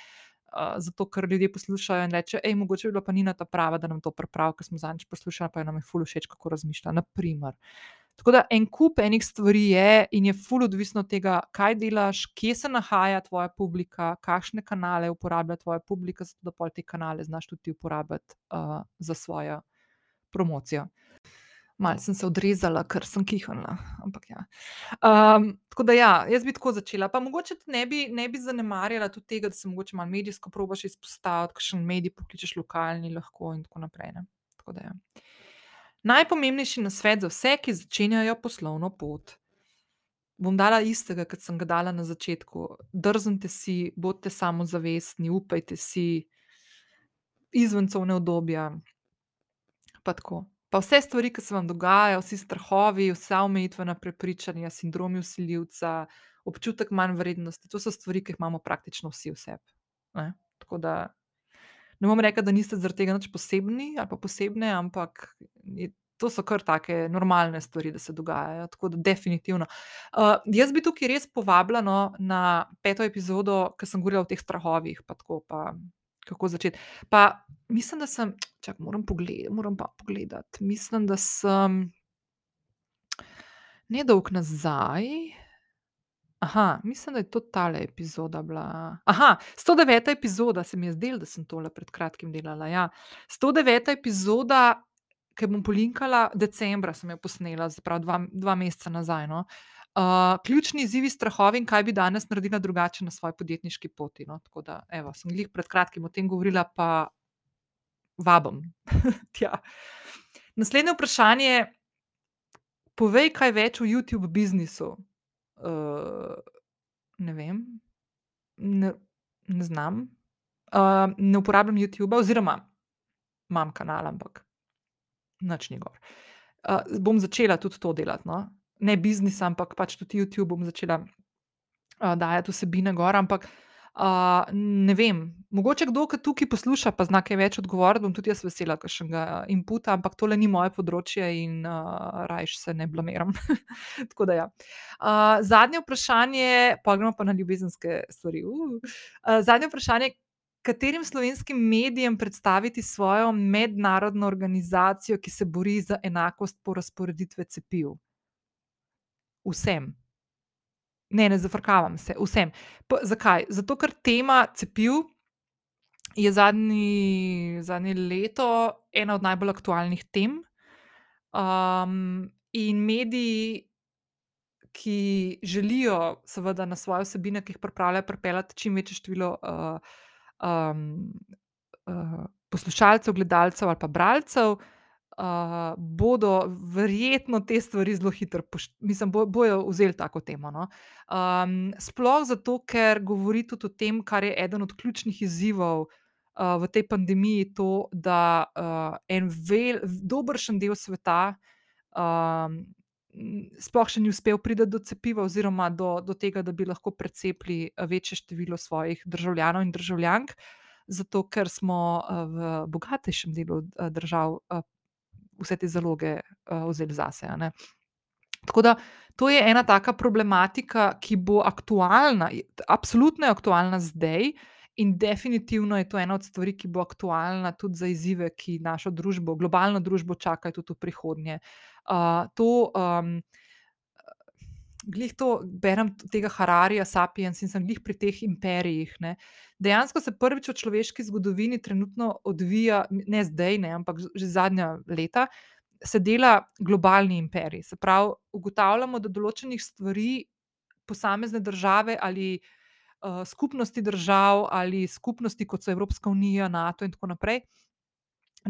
S1: zato ker ljudje poslušajo in rečejo, hej, mogoče bi bila pa Nina ta prava, da nam to pripravi, ker smo zadnjič poslušali, pa je nam je ful všeč, kako razmišlja. Naprimer. Tako da en kup enih stvari je in je ful odvisno od tega, kaj delaš, kje se nahaja tvoja publika, kakšne kanale uporablja tvoja publika, zato da pol te kanale znaš tudi uporabljati uh, za svojo promocijo. Malo sem se odrezala, ker sem kihala. Ampak, ja. um, tako da, ja, jaz bi tako začela. Pa mogoče ne bi, ne bi zanemarjala tudi tega, da se mogoče malo medijsko probaš izpostaviti, kakšen medij pokličeš lokalni, lahko in tako naprej. Tako da, ja. Najpomembnejši na svet za vse, ki začenjajo poslovno pot. Bom dala istega, kot sem ga dala na začetku. Drznite si, bodite samozavestni, upajte si, izvencovne obdobja. Pa tako. Pa vse stvari, ki se vam dogajajo, vsi strahovi, vsa omejitvena prepričanja, sindromi usiljivca, občutek manj vrednosti, to so stvari, ki jih imamo praktično vsi v sebi. Tako da ne bom rekla, da niste zaradi tega nič posebni ali pa posebne, ampak je, to so kar take normalne stvari, da se dogajajo. Tako da definitivno. Uh, jaz bi tukaj res povabila no, na peto epizodo, ki sem govorila o teh strahovih. Pa tako, pa kako začeti. Pa mislim, da sem, čak, moram, pogled, moram pa pogledati. Mislim, da sem ne dolg nazaj. Aha, mislim, da je to tale epizoda bila. Aha, 109. epizoda se mi je zdela, da sem tole pred kratkim delala. Ja. 109. epizoda, ki bom polinkala, decembra sem jo posnela, zapravo dva, dva meseca nazaj. No. Uh, ključni izzivi, strahovi in kaj bi danes naredila drugače na svoji podjetniški poti. No? Tako da, evo, sem jih pred kratkim o tem govorila, pa vabim. Naslednje vprašanje. Povej kaj več o YouTube biznisu. Uh, ne vem, ne, ne znam. Uh, ne uporabljam YouTube, oziroma imam kanal, ampak noč ni gor. Uh, bom začela tudi to delati. No? Ne biznis, ampak pač tudi YouTube bom začela uh, dajati vsebine gor. Ampak uh, ne vem, mogoče kdo, ki tukaj posluša, pa zna kaj več odgovoriti, bom tudi jaz vesela, kakšnega inputa, ampak tole ni moje področje in uh, rajš se ne blamiram. Tako da ja. Uh, zadnje vprašanje, pa gremo pa na ljubezenske stvari. Uh, uh, zadnje vprašanje. Katerim slovenskim medijem predstaviti svojo mednarodno organizacijo, ki se bori za enakost po razporeditvi cepiv? Vsem. Ne, ne zafrkavam se, vsem. Pa, zakaj? Zato, ker tema cepiv je zadnji, zadnje leto ena od najbolj aktualnih tem. Um, in mediji, ki želijo, seveda, na svoje vsebine, ki jih pripravljajo, pripeljati čim večje število uh, um, uh, poslušalcev, gledalcev ali pa bralcev uh, bodo verjetno te stvari zelo hitro, mislim, bo, bojo vzeli tako temo. No? Um, sploh zato, ker govori tudi o tem, kar je eden od ključnih izzivov uh, v tej pandemiji, to, da uh, en vel, dobršen del sveta. Um, Sploh še ni uspel priti do cepiva, oziroma do, do tega, da bi lahko precepili večje število svojih državljanov in državljank, zato ker smo v bogatejšem delu držav vse te zaloge uh, vzeli zase. Tako da to je ena taka problematika, ki bo aktualna, absolutno je aktualna zdaj. In definitivno je to ena od stvari, ki bo aktualna tudi za izzive, ki našo družbo, globalno družbo, čakajo tudi v prihodnje. Uh, to, um, glih to berem tega Hararija, Sapiens in sem glih pri teh imperijih. Ne. Dejansko se prvič v človeški zgodovini trenutno odvija, ne zdaj, ne, ampak že zadnja leta, se dela globalni imperij. Se pravi, ugotavljamo, da določenih stvari posamezne države ali uh, skupnosti držav ali skupnosti, kot so Evropska unija, NATO in tako naprej.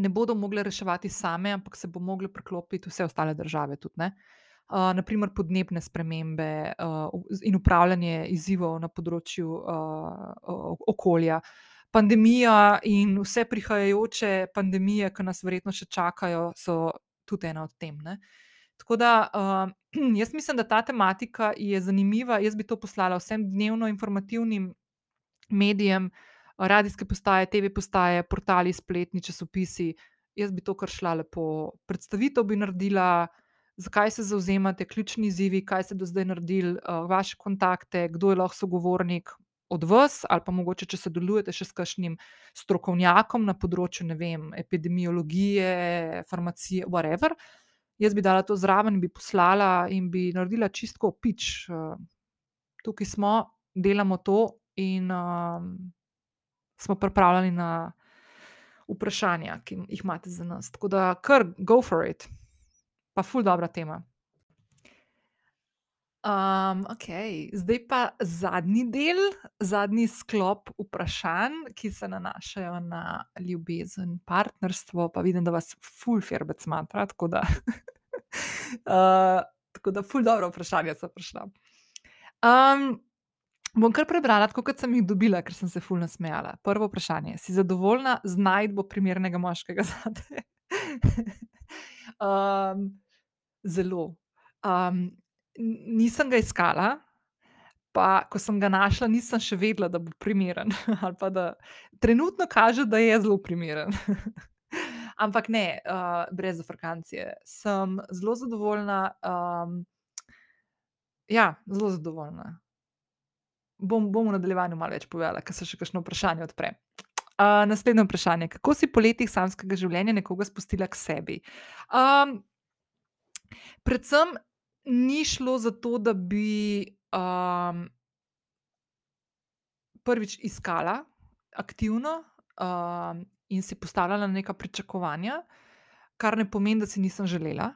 S1: Ne bodo mogli reševati same, ampak se bo mogli priklopiti vse ostale države. Tudi, uh, naprimer podnebne spremembe uh, in upravljanje izzivov na področju uh, okolja, pandemija in vse prihajajoče pandemije, ki nas verjetno še čakajo, so tudi ena od tem. Ne? Tako da uh, jaz mislim, da ta tematika je zanimiva. Jaz bi to poslala vsem dnevno informativnim medijem, radijske postaje, TV postaje, portali, spletni časopisi. Jaz bi to kar šla lepo. Predstavitev bi naredila, zakaj se zauzemate, ključni izzivi, kaj ste do zdaj naredili, uh, vaše kontakte, kdo je lahko sogovornik od vas, ali pa mogoče, če sodelujete še s kakšnim strokovnjakom na področju vem, epidemiologije, farmacije, whatever. Jaz bi dala to zraven, bi poslala in bi naredila čistko pič. Uh, tukaj smo, delamo to in uh, smo pripravljeni na vprašanja, ki jih imate za nas. Tako da, kar go for it, pa ful dobra tema. Um, okay. Zdaj pa zadnji del, zadnji sklop vprašanj, ki se nanašajo na ljubezen, partnerstvo. Pa vidim, da vas ful ferbec matra, tako da, uh, tako da ful dobro vprašanje sem prišla. Um, Bom kar prebrala, tako kot sem jih dobila, ker sem se fulno smejala. Prvo vprašanje: Si zadovoljna z najdbo primernega moškega za te? um, zelo. Um, nisem ga iskala, pa ko sem ga našla, nisem še vedela, da bo primeren. da, trenutno kaže, da je zelo primeren. Ampak ne, uh, brez afrkancije. Sem zelo zadovoljna. Um, ja, zelo zadovoljna bom, bom v nadaljevanju malo več povedala, ker se še kakšno vprašanje odpre. Uh, naslednje vprašanje. Kako si po letih samskega življenja nekoga spustila k sebi? Um, predvsem ni šlo za to, da bi um, prvič iskala aktivno um, in si postavljala neka pričakovanja, kar ne pomeni, da si nisem želela.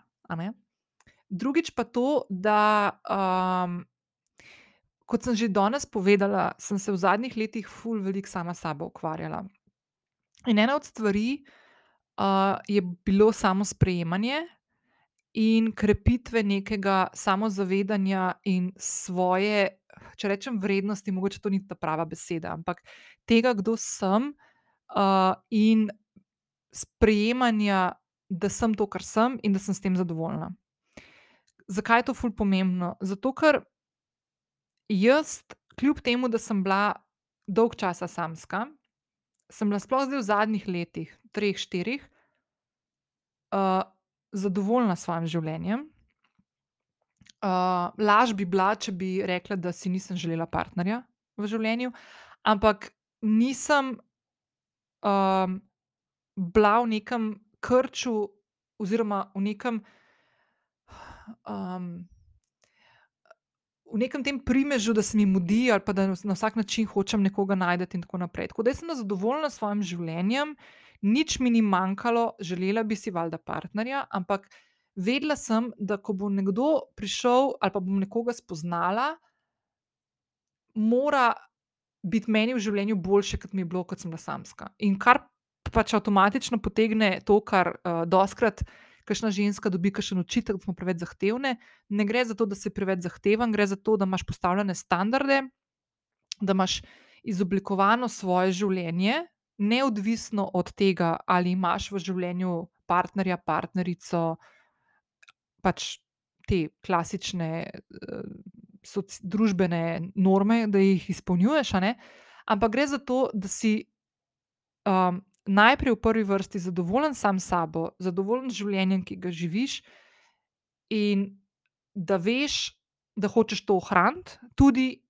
S1: Drugič pa to, da um, Kot sem že danes povedala, sem se v zadnjih letih ful veliko sama sabo ukvarjala. In ena od stvari uh, je bilo samo sprejemanje in krepitve nekega samozavedanja in svoje, če rečem, vrednosti, mogoče to ni ta prava beseda, ampak tega, kdo sem uh, in sprejemanja, da sem to, kar sem in da sem s tem zadovoljna. Zakaj je to ful pomembno? Zato, ker Jaz, kljub temu, da sem bila dolg časa samska, sem bila sploh zdaj v zadnjih letih, treh, štirih, uh, zadovoljna s svojim življenjem. Uh, laž bi bila, če bi rekla, da si nisem želela partnerja v življenju, ampak nisem um, bila v nekem krču, oziroma v nekem. Um, v nekem tem primežu, da se mi mudi ali pa da na vsak način hočem nekoga najti in tako naprej. Tako da sem zadovoljna s svojim življenjem, nič mi ni manjkalo, želela bi si valjda partnerja, ampak vedela sem, da ko bo nekdo prišel ali pa bom nekoga spoznala, mora biti meni v življenju boljše, kot mi je bilo, kot sem bila samska. In kar pač avtomatično potegne to, kar uh, doskrat kakšna ženska dobi kakšen učitek, da smo preveč zahtevne. Ne gre za to, da si preveč zahteven, gre za to, da imaš postavljene standarde, da imaš izoblikovano svoje življenje, neodvisno od tega, ali imaš v življenju partnerja, partnerico, pač te klasične uh, soci, družbene norme, da jih izpolnjuješ. Ampak gre za to, da si um, najprej v prvi vrsti zadovoljen sam s sabo, zadovoljen z življenjem, ki ga živiš, in da veš, da hočeš to ohraniti, tudi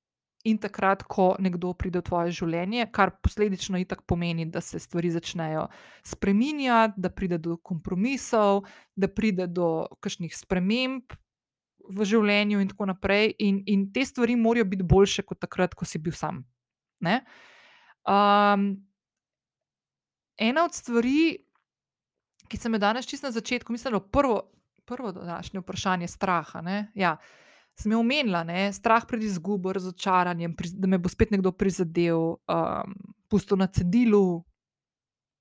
S1: in takrat, ko nekdo pride v tvoje življenje, kar posledično itak pomeni, da se stvari začnejo spreminjati, da pride do kompromisov, da pride do kakšnih sprememb. V življenju, in tako naprej, in, in te stvari morajo biti boljše kot takrat, ko si bil sam. Um, ena od stvari, ki sem jo danes čisto na začetku, mislim, da je prvo, prvo današnje vprašanje straha. Ja, sem jo omenila, ne? strah pred izgubo, razočaranjem, da me bo spet nekdo prizadel, um, pustil na cedilu,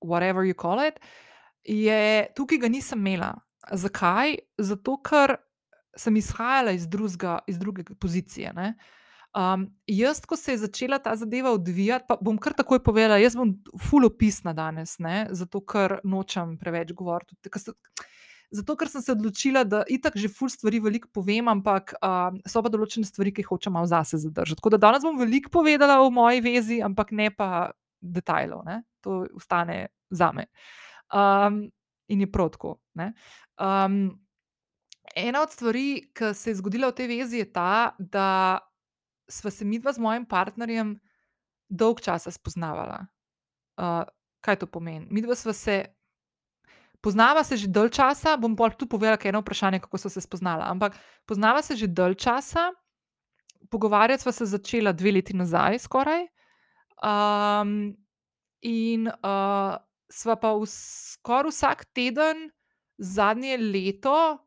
S1: whatever you call it. Je, tukaj ga nisem imela. Zakaj? Zato, ker sem izhajala iz, drugega, iz druge pozicije. Um, jaz, ko se je začela ta zadeva odvijati, pa bom kar takoj povedala, jaz bom full opisna danes, ne? zato ker nočem preveč govoriti. Zato, ker sem se odločila, da itak že full stvari veliko povem, ampak uh, so pa določene stvari, ki jih hočem malo zase zadržati. Tako da danes bom veliko povedala o moji vezi, ampak ne pa detajlov, ne? to ostane za me. Um, in je protko. Um, ena od stvari, ki se je zgodila v tej vezi, je ta, da sva se midva z mojim partnerjem dolg časa spoznavala. Uh, kaj to pomeni? Midva sva se. Poznava se že dalj časa, bom pa tudi povedala, ker je eno vprašanje, kako so se spoznala. Ampak poznava se že dalj časa, pogovarjati sva se začela dve leti nazaj, skoraj. Um, in uh, sva pa skoraj vsak teden zadnje leto,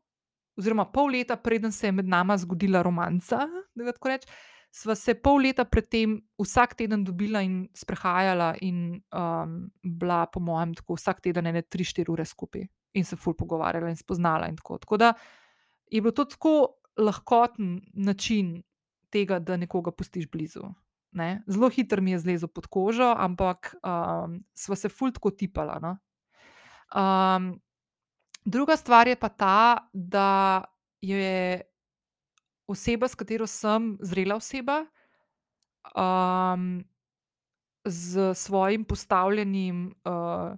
S1: oziroma pol leta, preden se je med nama zgodila romanca, da tako rečem, sva se pol leta predtem vsak teden dobila in sprehajala, in um, bila, po mojem, tako vsak teden ene tri, štiri ure skupaj in se ful pogovarjala in spoznala. In tako. tako da je bilo to tako lahkoten način tega, da nekoga pustiš blizu. Ne? Zelo hitro mi je zlezel pod kožo, ampak um, sva se ful tako tipala. No? Um, druga stvar je pa ta, da je oseba, s katero sem zrela oseba, um, z svojim postavljenim, uh,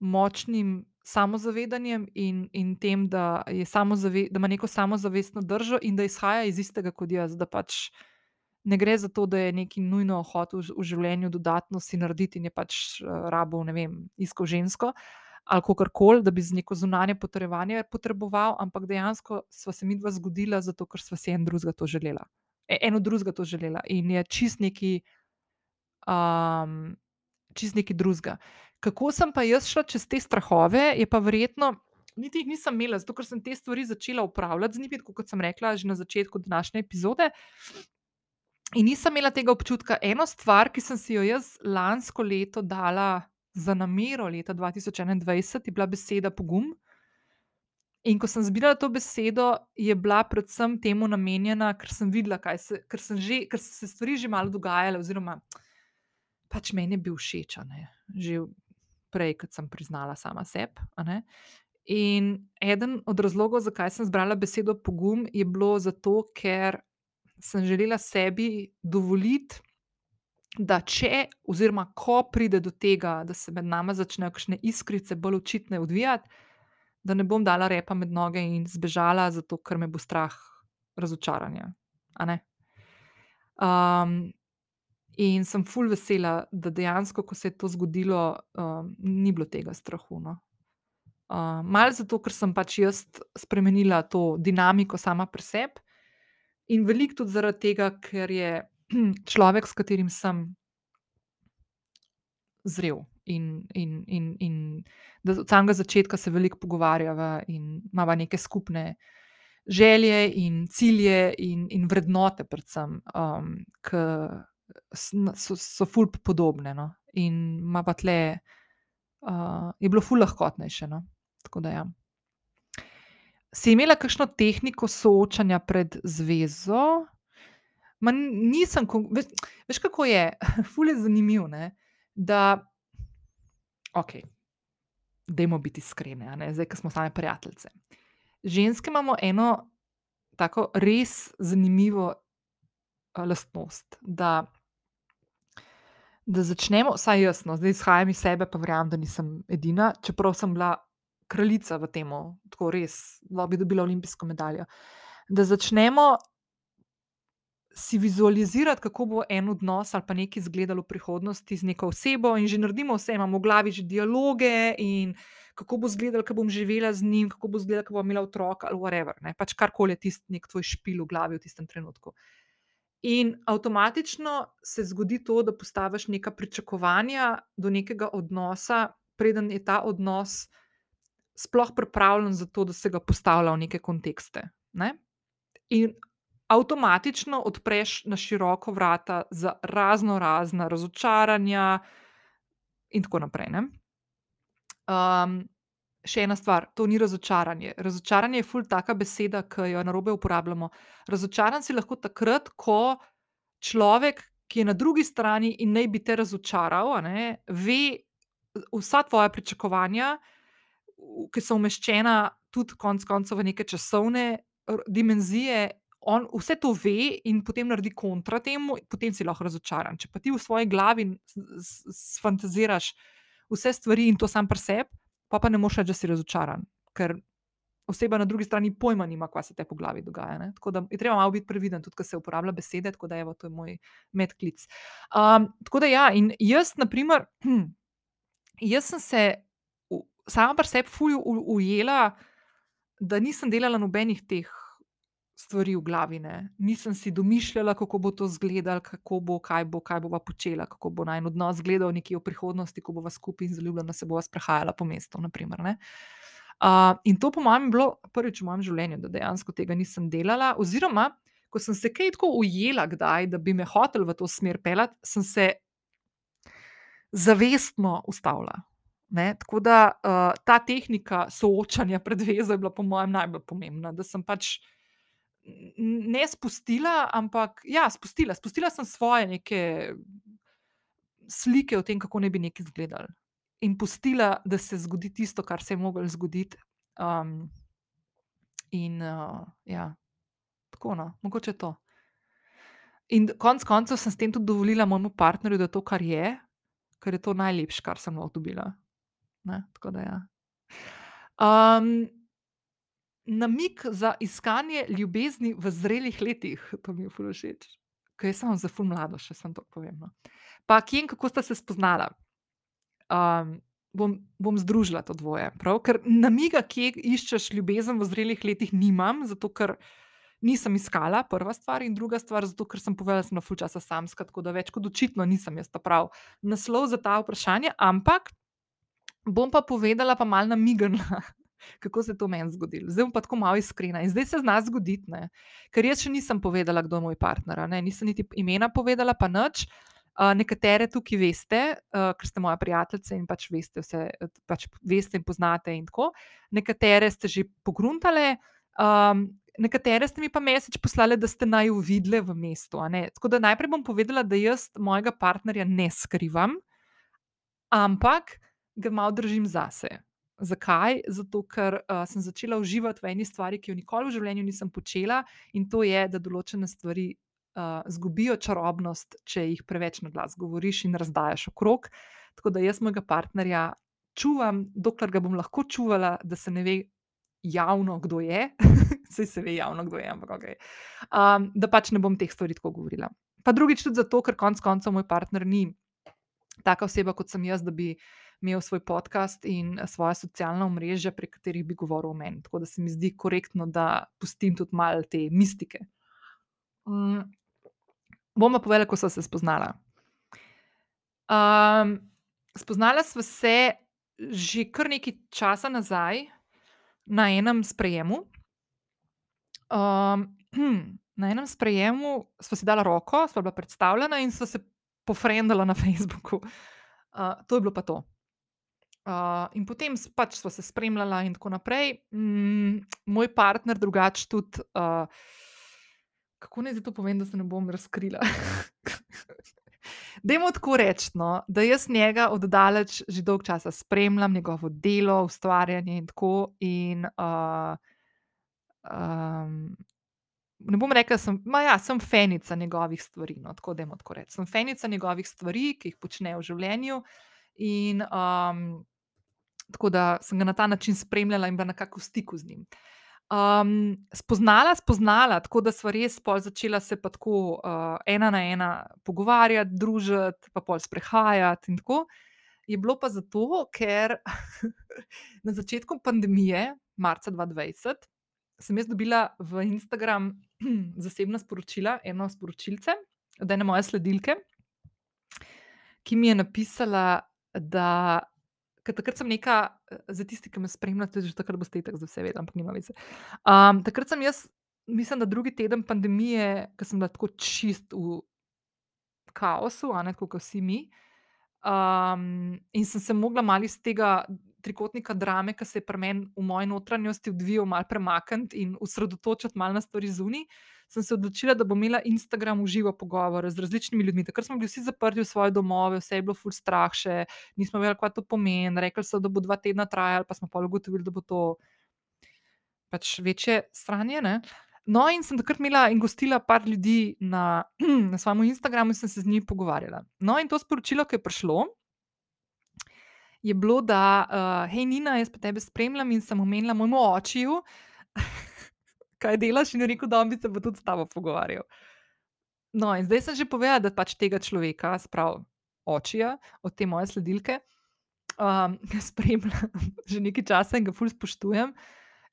S1: močnim samozavedanjem in, in tem, da, da ima neko samozavestno držo in da izhaja iz istega kot jaz. Da pač ne gre za to, da je neki nujno hotel v, v življenju dodatno si narediti in je pač uh, rabo, ne vem, isko žensko. Ali kako koli, da bi z neko zunanje potrjevanje potreboval, ampak dejansko sva se mi dva zgodila, zato ker sva si en drugega to želela. E, eno drugega to želela in je čist neki, um, čist neki drugega. Kako sem pa jaz šla čez te strahove, je pa verjetno, niti jih nisem imela, zato ker sem te stvari začela upravljati z njimi, kot sem rekla že na začetku današnje epizode. In nisem imela tega občutka. Eno stvar, ki sem si jo jaz lansko leto dala za namero, leta 2021, je bila beseda pogum. In ko sem zbirala to besedo, je bila predvsem temu namenjena, ker sem videla, se, ker sem že, ker so se stvari že malo dogajale, oziroma pač meni je bil všeč, že prej, kot sem priznala sama sebi. In eden od razlogov, zakaj sem zbrala besedo pogum, je bilo zato, ker sem želela sebi dovoliti, da če, oziroma ko pride do tega, da se med nami začnejo kakšne iskrice bolj očitne odvijati, da ne bom dala repa med noge in zbežala, zato ker me bo strah razočaranja. Um, in sem fulj vesela, da dejansko, ko se je to zgodilo, um, ni bilo tega strahu. No. Uh, Mal zato, ker sem pač jaz spremenila to dinamiko sama pri sebi, In veliko tudi zaradi tega, ker je človek, s katerim sem zrel. In, in, in, in da od samega začetka se veliko pogovarjava in imamo neke skupne želje in cilje in, in vrednote, predvsem, um, ki so, so fulp podobne. No? In ima pa tle, uh, je bilo fulp lahkotnejše. No? Tako da ja. Si imela kakšno tehniko soočanja pred zvezo? Ma nisem, veš, veš, kako je, fulje je zanimivo. Ne? Da, ok, dajmo biti iskreni, zdaj, ki smo sami prijateljice. Ženske imamo eno tako res zanimivo lastnost. Da, da začnemo, vsaj jaz, no, zdaj izhajam iz sebe, pa verjamem, da nisem edina, čeprav sem bila kraljica v tem, tako res, da bi dobila olimpijsko medaljo. Da začnemo si vizualizirati, kako bo en odnos ali pa nekaj izgledalo v prihodnosti z neko osebo, in že naredimo vse, imamo v glavi že dialoge in kako bo izgledalo, ko bom živela z njim, kako bo izgledalo, ko bom imela otroka ali whatever. Ne? Pač karkoli je tisti nek tvoj špil v glavi v tistem trenutku. In avtomatično se zgodi to, da postaviš neka pričakovanja do nekega odnosa, preden je ta odnos sploh pripravljen za to, da se ga postavlja v neke kontekste. Ne? In avtomatično odpreš na široko vrata za razno razna razočaranja, in tako naprej. Um, še ena stvar, to ni razočaranje. Razočaranje je ful taka beseda, ki jo na robe uporabljamo. Razočaran si lahko takrat, ko človek, ki je na drugi strani in naj bi te razočaral, ne, ve vsa tvoja pričakovanja, ki so umeščena tudi konec koncev v neke časovne dimenzije. On vse to ve in potem naredi kontra temu, potem si lahko razočaran. Če pa ti v svoji glavi sfantaziraš vse stvari in to sam pri sebi, pa pa ne moreš reči, da si razočaran, ker oseba na drugi strani pojma nima, kaj se te po glavi dogaja. Ne? Tako da je treba malo biti previden, tudi ko se uporablja besede, tako da evo, to je moj medklic. Um, tako da ja, in jaz, na primer, jaz sem se sama pri sebi fulju u- ujela, da nisem delala nobenih teh stvari v glavi. Ne. Nisem si domišljala, kako bo to izgledalo, kako bo, kaj bo, kaj bova počela, kako bo naj odnos izgledal nekje v prihodnosti, ko bova skupaj in zaljubljena se bova sprehajala po mestu. Naprimer. Uh, in to, po mojem, je bilo prvič v mojem življenju, da dejansko tega nisem delala. Oziroma, ko sem se kaj tako ujela, kdaj, da bi me hotel v to smer pelati, sem se zavestno ustavila. Ne? Tako da uh, ta tehnika soočanja pred vezo je bila, po mojem, najbolj pomembna. Da sem pač n- ne spustila, ampak ja, spustila. Spustila sem svoje neke slike o tem, kako ne bi nekaj izgledali. In pustila, da se zgodi tisto, kar se je moglo zgoditi. Um, in uh, ja, tako no, mogoče to. In konec koncev sem s tem tudi dovolila mojemu partnerju, da je to, kar je, ker je to najlepše, kar sem lahko dobila. Ne? Tako da ja. Um, namik za iskanje ljubezni v zrelih letih, to mi je zelo všeč. Ker sem za ful mlado, še sem to povem. No. Pa kje in kako sta se spoznala? Um, bom, bom združila to dvoje. Prav? Ker namiga, kje iščeš ljubezen v zrelih letih, nimam, zato ker nisem iskala, prva stvar, in druga stvar, zato ker sem povedala, da sem na full časa samska, tako da več kot očitno nisem jaz ta prav naslov za ta vprašanje, ampak bom pa povedala, pa mal namignila, kako se je to meni zgodilo. Zdaj bom pa tako malo iskrena in zdaj se zna zgoditi, ne? ker jaz še nisem povedala, kdo je moj partner, ne? nisem niti imena povedala, pa nič. Uh, nekatere tukaj veste, uh, ker ste moja prijateljica in pač veste, vse, pač veste in poznate. In tako. Nekatere ste že pogruntale, um, nekatere ste mi pa mesič poslali, da ste naj jo videli v mestu. Tako da najprej bom povedala, da jaz mojega partnerja ne skrivam, ampak ga malo držim zase. Zakaj? Zato, ker uh, sem začela uživati v eni stvari, ki jo nikoli v življenju nisem počela, in to je, da določene stvari uh, zgubijo čarobnost, če jih preveč na glas govoriš in razdajaš okrog. Tako da jaz mojega partnerja čuvam, dokler ga bom lahko čuvala, da se ne ve javno, kdo je. Sej se ve javno, kdo je, ampak ok. Um, da pač ne bom teh stvari tako govorila. Pa drugič tudi zato, ker konec koncev moj partner ni taka oseba, kot sem jaz, da bi imel svoj podcast in svoje socialna omrežja, prek katerih bi govoril o meni. Tako da se mi zdi korektno, da pustim tudi malo te mistike. Um, bomo povedali, kako so se spoznala. Um, spoznala sva se že kar nekaj časa nazaj na enem sprejemu. Um, na enem sprejemu sva si dala roko, sva bila predstavljena in sva se pofrendala na Facebooku. Uh, to je bilo pa to. Uh, in potem pač smo se spremljala, in tako naprej. Mm, moj partner, drugače tudi, uh, kako naj to povem, da se ne bom razkrila. Dajmo tako reči, no, da jaz njega oddaleč že dolgo časa spremljam, njegovo delo, ustvarjanje in tako. In, uh, um, ne bom rekla, sem, ja, sem fenica njegovih stvari. No, tako da je tako reči. Sem fenica njegovih stvari, ki jih počne v življenju. In um, tako da sem ga na ta način spremljala in bila nekako v stiku z njim. Um, spoznala, spoznala, tako da smo res pol začela se pa tako uh, ena na ena pogovarjati, družiti, pa pol sprehajati in tako. Je bilo pa zato, ker na začetku pandemije, marca 2020, sem jaz dobila v Instagram zasebna sporočila, eno sporočilce od ene moje sledilke, ki mi je napisala, da ker takrat sem neka, eh, za tisti, ki me spremljate, že takrat boste tako za vse vedeli, ampak nima veze. Um, takrat sem jaz, mislim, da drugi teden pandemije, ko sem bila tako čist v kaosu, a ne tako kot vsi mi. Um, in sem se mogla malo iz tega, trikotnika drame, ki se je pri meni v moji notranjosti odvijal, malo premakniti in osredotočiti malo na stvari zunaj, sem se odločila, da bom imela Instagram v živo pogovore z različnimi ljudmi. Takrat smo bili vsi zaprti v svoje domove, vse je bilo ful strah, še nismo vedeli, kaj to pomeni. Rekli so, da bo dva tedna trajalo, pa smo pa ugotovili, da bo to pač večje stranje. Ne? No, in sem takrat imela in gostila par ljudi na, na svojem Instagramu in sem se z njimi pogovarjala. No, in to sporočilo, ki je prišlo, je bilo, da, uh, hej, Nina, jaz pa tebe spremljam in sem omenila mojemu očiju, kaj delaš, in rekel, da bi se bo tudi s tabo pogovarjal. No, in zdaj sem že povedala, da pač tega človeka, sprav očija, od te moje sledilke, um, spremljam že nekaj časa in ga ful spoštujem,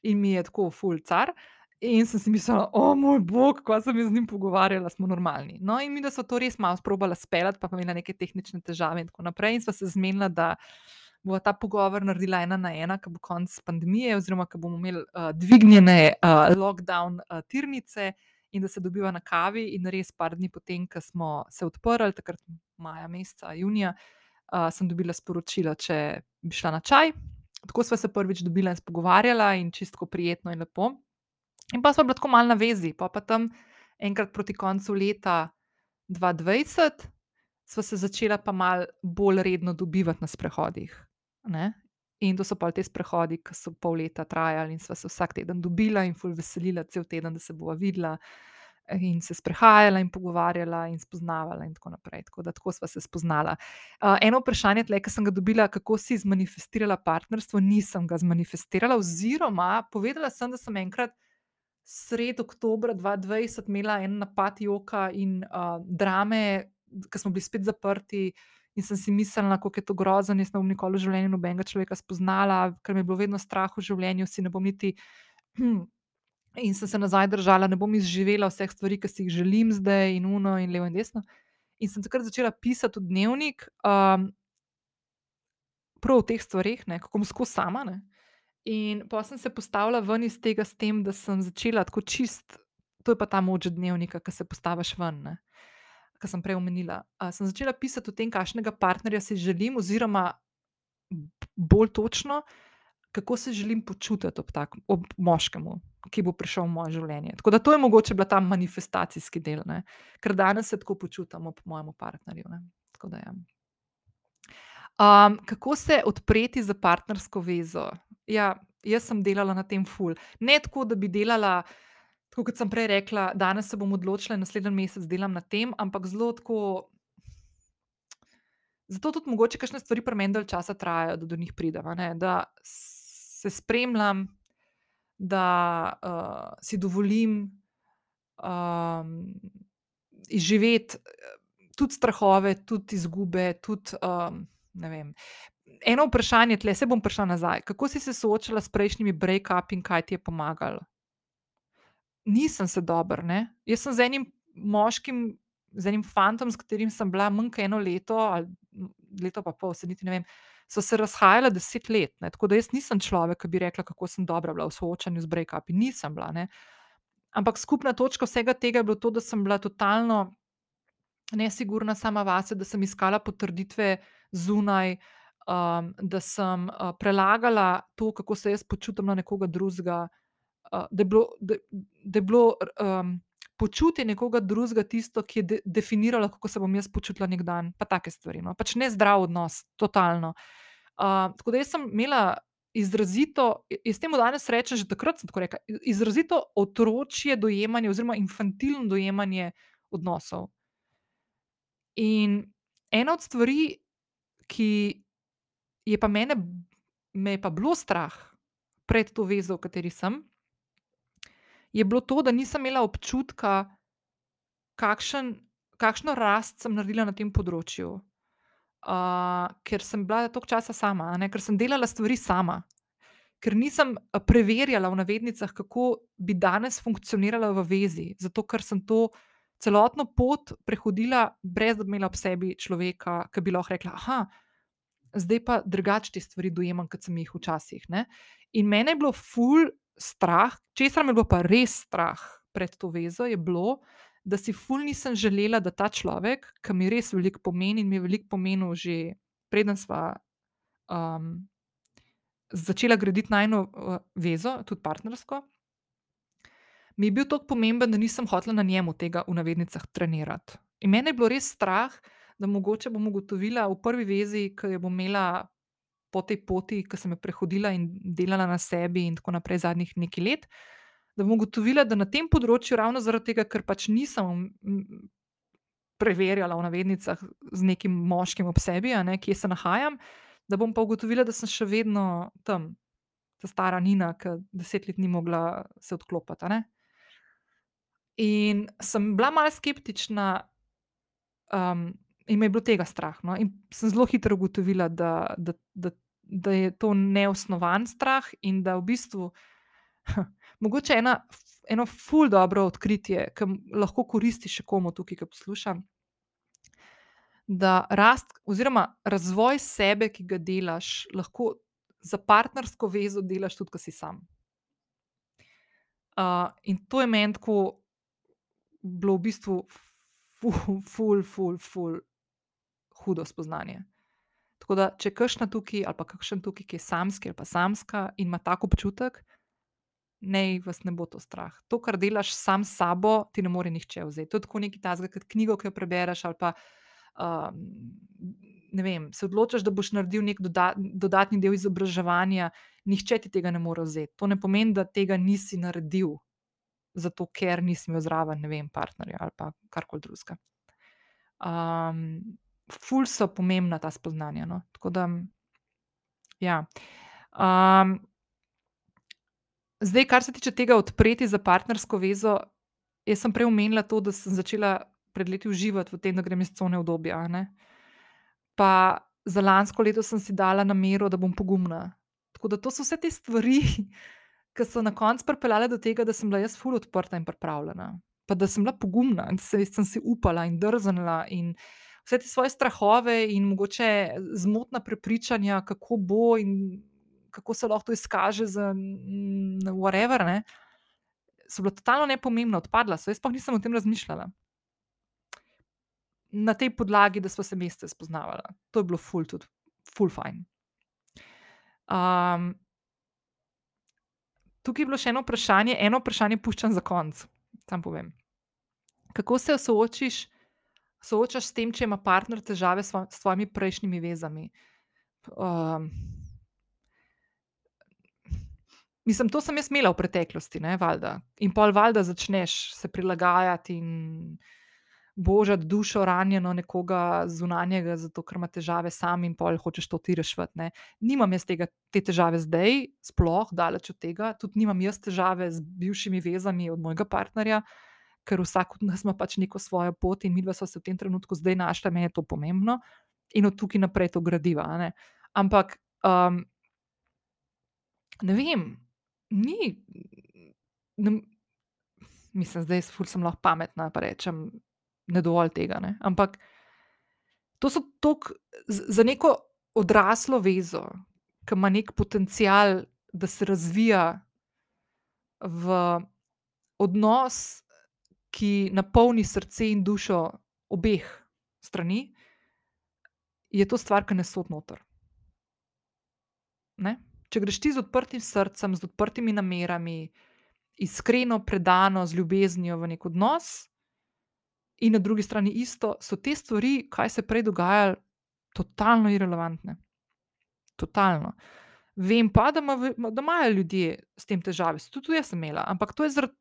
S1: in mi je tako ful car. In sem si mislila, o moj bog, ko sem z njim pogovarjala, smo normalni. No, in mi, da so to res malo sprobala speljati, pa imela neke tehnične težave in tako naprej. In sva se zmenila, da bo ta pogovor naredila ena na ena, ko bo konc pandemije, oziroma ko bomo imeli uh, dvignjene uh, lockdown uh, tirnice in da se dobiva na kavi. In res par dni potem, ko smo se odprli, takrat maja, meseca, junija, uh, sem dobila sporočilo, če bi šla na čaj. Tako sva se prvič dobila in spogovarjala, in čistko prijetno in lepo. In pa smo bili tako malo na vezi, pa, pa tam enkrat proti koncu leta 2020, smo se začela pa malo bolj redno dobivati na sprehodih. Ne? In to so pa te sprehodi, ki so pol leta trajali, in sva se vsak teden dobila in ful veselila, cel teden, da se bova videla. In se sprehajala, in pogovarjala, in spoznavala, in tako naprej. Tako da tako sva se spoznala. Uh, eno vprašanje, tle, ki sem ga dobila, kako si zmanifestirala partnerstvo, nisem ga zmanifestirala, oziroma povedala sem, da sem enkrat sredi oktobra 2020 imela en napad joka in uh, drame, ki smo bili spet zaprti. In sem si mislila, kako je to grozno, jaz ne bom nikoli v življenju nobenega človeka spoznala, ker me je bilo vedno strah v življenju, si ne bom niti. In sem se nazaj držala, ne bom izživela vseh stvari, ki si jih želim zdaj, in uno, in levo in desno. In sem takrat začela pisati v dnevnik, um, prav o teh stvarih, kako bom skozi sama. Ne. In pa sem se postavila ven iz tega, s tem, da sem začela tako čist, to je pa ta moč dnevnika, ki se postaviš ven, kar sem prej omenila. Uh, sem začela pisati o tem, kakšnega partnerja si želim, oziroma bolj točno, kako se želim počutiti ob, tak, ob moškem, ki bo prišel v moje življenje. Tako da to je mogoče bila ta manifestacijski del, ne? ker danes se tako počutim ob mojem partnerju. Ja. Um, kako se odpreti za partnersko vezo? Ja, jaz sem delala na tem ful. Ne tako, da bi delala, tako kot sem prej rekla, danes se bom odločila in naslednji mesec delam na tem, ampak zelo tako. Zato tudi mogoče kakšne stvari pri meni dalj časa trajajo, da do njih pridem. Da se spremljam, da uh, si dovolim um, izživeti tudi strahove, tudi izgube, tudi um, ne vem. Eno vprašanje, tle se bom prišla nazaj. Kako si se soočala s prejšnjimi break-upi in kaj ti je pomagalo? Nisem se dobro, ne. Jaz sem z enim moškim, z enim fantom, s katerim sem bila kot eno leto, ali leto pa pol, se niti ne vem. So se razhajala deset let, ne? tako da jaz nisem človek, ki bi rekla, kako sem dobra bila v soočanju z break-upi. Nisem bila. Ne? Ampak skupna točka vsega tega je bilo to, da sem bila totalno nesigurna sama vase, da sem iskala potrditve zunaj, um, da sem uh, prelagala to, kako se jaz počutim na nekoga drugega, uh, da je bilo, da, da je bilo um, počutje nekoga drugega tisto, ki je de definiralo, kako se bom jaz počutila nek dan, pa take stvari. No? Pač ne zdrav odnos, totalno. Uh, tako da jaz sem imela. Izrazito, jaz temu danes rečem, že takrat sem tako rekla, izrazito otročje dojemanje, oziroma infantilno dojemanje odnosov. In ena od stvari, ki je pa mene, me je pa bilo strah pred to vezo, v kateri sem, je bilo to, da nisem imela občutka, kakšen, kakšno rast sem naredila na tem področju. Uh, ker sem bila toliko časa sama, ne? ker sem delala stvari sama, ker nisem preverjala v navednicah, kako bi danes funkcionirala v vezi, zato ker sem to celotno pot prehodila, brez da bi imela ob sebi človeka, ki bi lahko rekla: Ah, zdaj pa drugače te stvari dojemam, kot sem jih včasih. Ne? In mene je bilo ful strah, česar me je bilo pa res strah pred to vezo, je bilo, da si ful nisem želela, da ta človek, ki mi res veliko pomeni in mi je veliko pomenil že preden sva um, začela graditi najno uh, vezo, tudi partnersko, mi je bil tako pomemben, da nisem hotela na njemu tega v navednicah trenirati. In meni je bilo res strah, da mogoče bom ugotovila v prvi vezi, ki jo bom imela po tej poti, ki sem jo prehodila in delala na sebi, in tako naprej zadnjih nekaj let, da bom ugotovila, da na tem področju, ravno zaradi tega, ker pač nisem preverjala v navednicah z nekim moškim ob sebi, ne, kje se nahajam, da bom pa ugotovila, da sem še vedno tam, ta stara Nina, ki deset let ni mogla se odklopiti. In sem bila malo skeptična, um, in me je bilo tega strah. No? In sem zelo hitro ugotovila, da, da, da, da je to neosnovan strah in da v bistvu mogoče ena, eno ful dobro odkritje, ki lahko koristi še komu tukaj, ki poslušam. Da rast, oziroma razvoj sebe, ki ga delaš, lahko za partnersko vezo delaš tudi, ko si sam. Uh, in to je meni tako bilo v bistvu ful, ful, ful, ful hudo spoznanje. Tako da, če kakšna tukaj, ali pa kakšen tukaj, ki je samski ali pa samska in ima tako občutek, ne, vas ne bo to strah. To, kar delaš sam s sabo, ti ne more nihče vzeti. To je tako neki tazga, kot knjigo, ki jo prebereš, ali pa um, ne vem, se odločiš, da boš naredil nek doda, dodatni del izobraževanja, nihče ti tega ne more vzeti. To ne pomeni, da tega nisi naredil, zato ker nisi imel zraven, ne vem, partnerja ali pa karkoli drugega. Um, ful so pomembna ta spoznanja. No? Tako da, ja. Um, zdaj, kar se tiče tega odpreti za partnersko vezo, jaz sem prej omenila to, da sem začela pred leti uživati v tem, da grem iz cone obdobja. Pa za lansko leto sem si dala namero, da bom pogumna. Tako da to so vse te stvari, ki so na koncu pripeljale do tega, da sem bila jaz ful odprta in pripravljena. Pa da sem bila pogumna in se, sem si upala in drznila in vse te svoje strahove in mogoče zmotna prepričanja, kako bo in kako se lahko to izkaže za whatever, ne, so bila totalno nepomembna, odpadla so. Jaz pa nisem o tem razmišljala. Na tej podlagi, da smo se meste spoznavali. To je bilo ful, tudi ful fajn. Um, Tukaj je bilo še eno vprašanje, eno vprašanje puščam za konec. Sam povem. Kako se soočiš, soočaš s tem, če ima partner težave s, s tvojimi prejšnjimi vezami? Um, mislim, to sem jaz imela v preteklosti, ne, valjda. In pol valjda začneš se prilagajati in božati dušo ranjeno nekoga zunanjega, zato ker ima težave sam in pol hočeš to ti rešiti. Nimam jaz tega, te težave zdaj, sploh daleč od tega, tudi nimam jaz težave z bivšimi vezami od mojega partnerja, ker vsak od nas ima pač neko svojo pot in mi dva smo se v tem trenutku zdaj našla, meni je to pomembno in od tukaj naprej to gradiva. Ne? Ampak um, ne vem, ni. Ne, mislim, zdaj sem lahko pametna, pa rečem, ne dovolj tega. Ne? Ampak to so tok za neko odraslo vezo, ki ima nek potencial, da se razvija v odnos, ki napolni srce in dušo obeh strani, je to stvar, ki ne sod noter. Ne? Če greš ti z odprtim srcem, z odprtimi namerami, iskreno, predano, z ljubeznijo v nek odnos, in na drugi strani isto, so te stvari, kaj se prej dogajalo, totalno irrelevantne. Totalno. Vem pa, da, ima, da imajo ljudje s tem težave, tudi jaz sem imela, ampak to je zaradi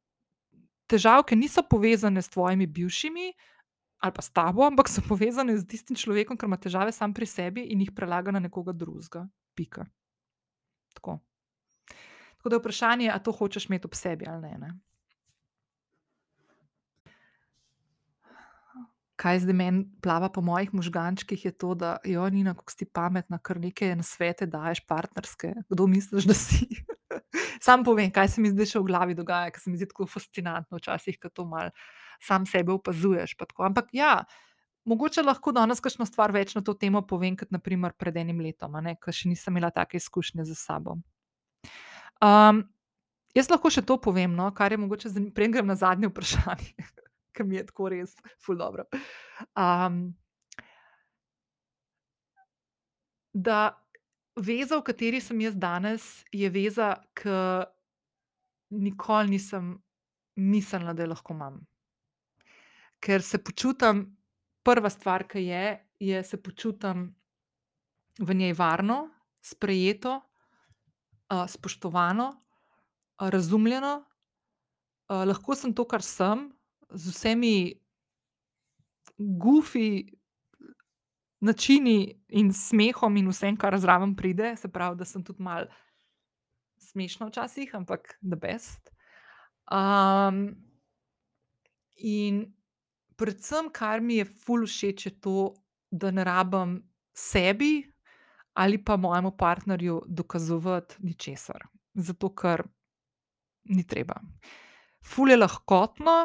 S1: težav, ki niso povezane s tvojimi bivšimi ali pa s tabo, ampak so povezane z tistim človekom, ki ima težave sam pri sebi in jih prelaga na nekoga drugega. Pika. Tako. Tako da je vprašanje, ali to hočeš imeti ob sebi ali ne. ne? kaj zdaj meni plava po mojih možgančkih, je to, da jo ni na kosti pametna, kar nekaj na svete daješ partnerske. Kdo misliš, da si? Sam povem, kaj se mi zdaj še v glavi dogaja, ker se mi zdi tako fascinantno, včasih, ko to mal sam sebe opazuješ. Ampak ja. Mogoče lahko danes kakšno stvar več na to temo povem, kot naprimer pred enim letom, ker še nisem imela take izkušnje za sabo. Um, jaz lahko še to povem, no, kar je mogoče, prej grem na zadnje vprašanje ki mi je tako res, ful dobro. Um, da Veza, v kateri sem jaz danes, je veza, ki nikoli nisem mislila, da jo lahko imam. Ker se počutim, prva stvar, ki je, je se počutim v njej varno, sprejeto, spoštovano, razumljeno. lahko sem to, kar sem, z vsemi goofy načini in smehom in vsem, kar zraven pride, se pravi, da sem tudi malo smešna včasih, ampak the best. in predvsem, kar mi je ful všeč, je to, da ne rabim sebi ali pa mojemu partnerju dokazovati ničesar, zato ker ni treba. Ful je lahkotno,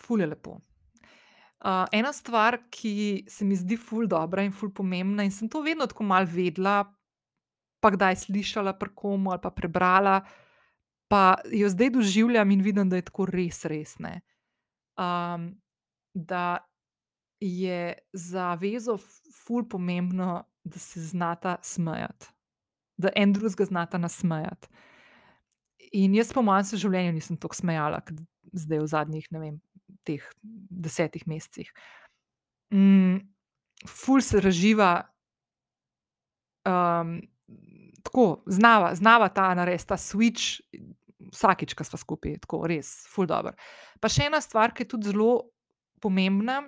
S1: ful je lepo. Ena stvar, ki se mi zdi ful dobra in ful pomembna in sem to vedno tako malo vedela pa kdaj slišala pri kom ali pa prebrala, pa jo zdaj doživljam in vidim, da je tako res, res, ne. da je za zvezo ful pomembno, da se znata smejati. Da en drugega znata nasmejati. In jaz po mojem se v življenju nisem toliko smejala kot zdaj v zadnjih, ne vem, teh desetih mesecih. ful se razživa, tako znava, znava ta narediti ta switch vsakič, ke sva skupaj, tako res ful dobro. Pa še ena stvar, ke je tudi zelo pomembna,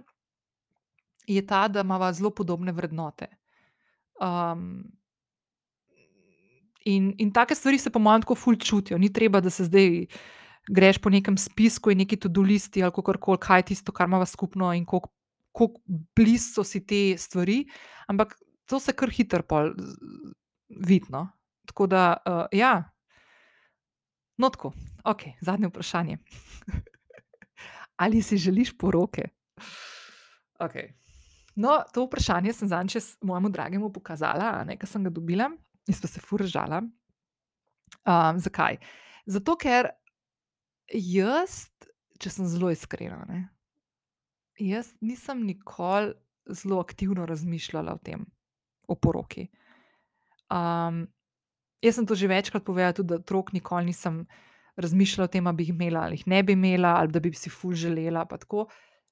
S1: je ta, da imava zelo podobne vrednote. in, in take stvari se po mojem tako ful čutijo, ni treba, da se zdaj greš po nekem spisku in neki to do listi ali kakorkoli, kaj je tisto, kar imava skupno, in koliko, koliko blizu so si te stvari, ampak to se kar hitro pol vidi, no. Tako da, ja. No, tako, okej, zadnje vprašanje. Ali si želiš poroke? Okej. No, to vprašanje sem zadnjič mojemu dragemu pokazala, a ne, ke sem ga dobila, in sva se ful režala. zakaj? Zato ker jaz, če sem zelo iskrena, ne, jaz nisem nikoli zelo aktivno razmišljala o tem, o poroki. jaz sem to že večkrat povedala, tudi da otrok nikoli nisem razmišljala o tem, a bi jih imela ali jih ne bi imela ali da bi si ful želela.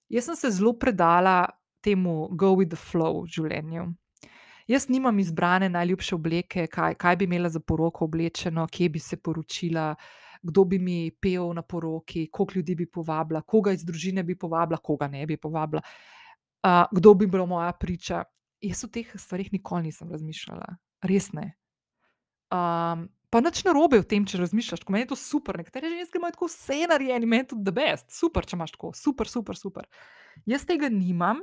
S1: Jaz sem se zelo predala temu go with the flow v življenju. Jaz nimam izbrane najljubše obleke, kaj, kaj bi imela za poroko oblečeno, kje bi se poročila, kdo bi mi pel na poroki, koliko ljudi bi povabila, koga iz družine bi povabila, koga ne bi povabila. kdo bi bila moja priča. Jaz o teh stvareh nikoli nisem razmišljala. Res ne. pa nič narobe v tem, če razmišljaš, tako, meni je to super, nekatere ženske imajo tako vse narejeno meni je to the best, super, če imaš tako, super, super, super. Jaz tega nimam.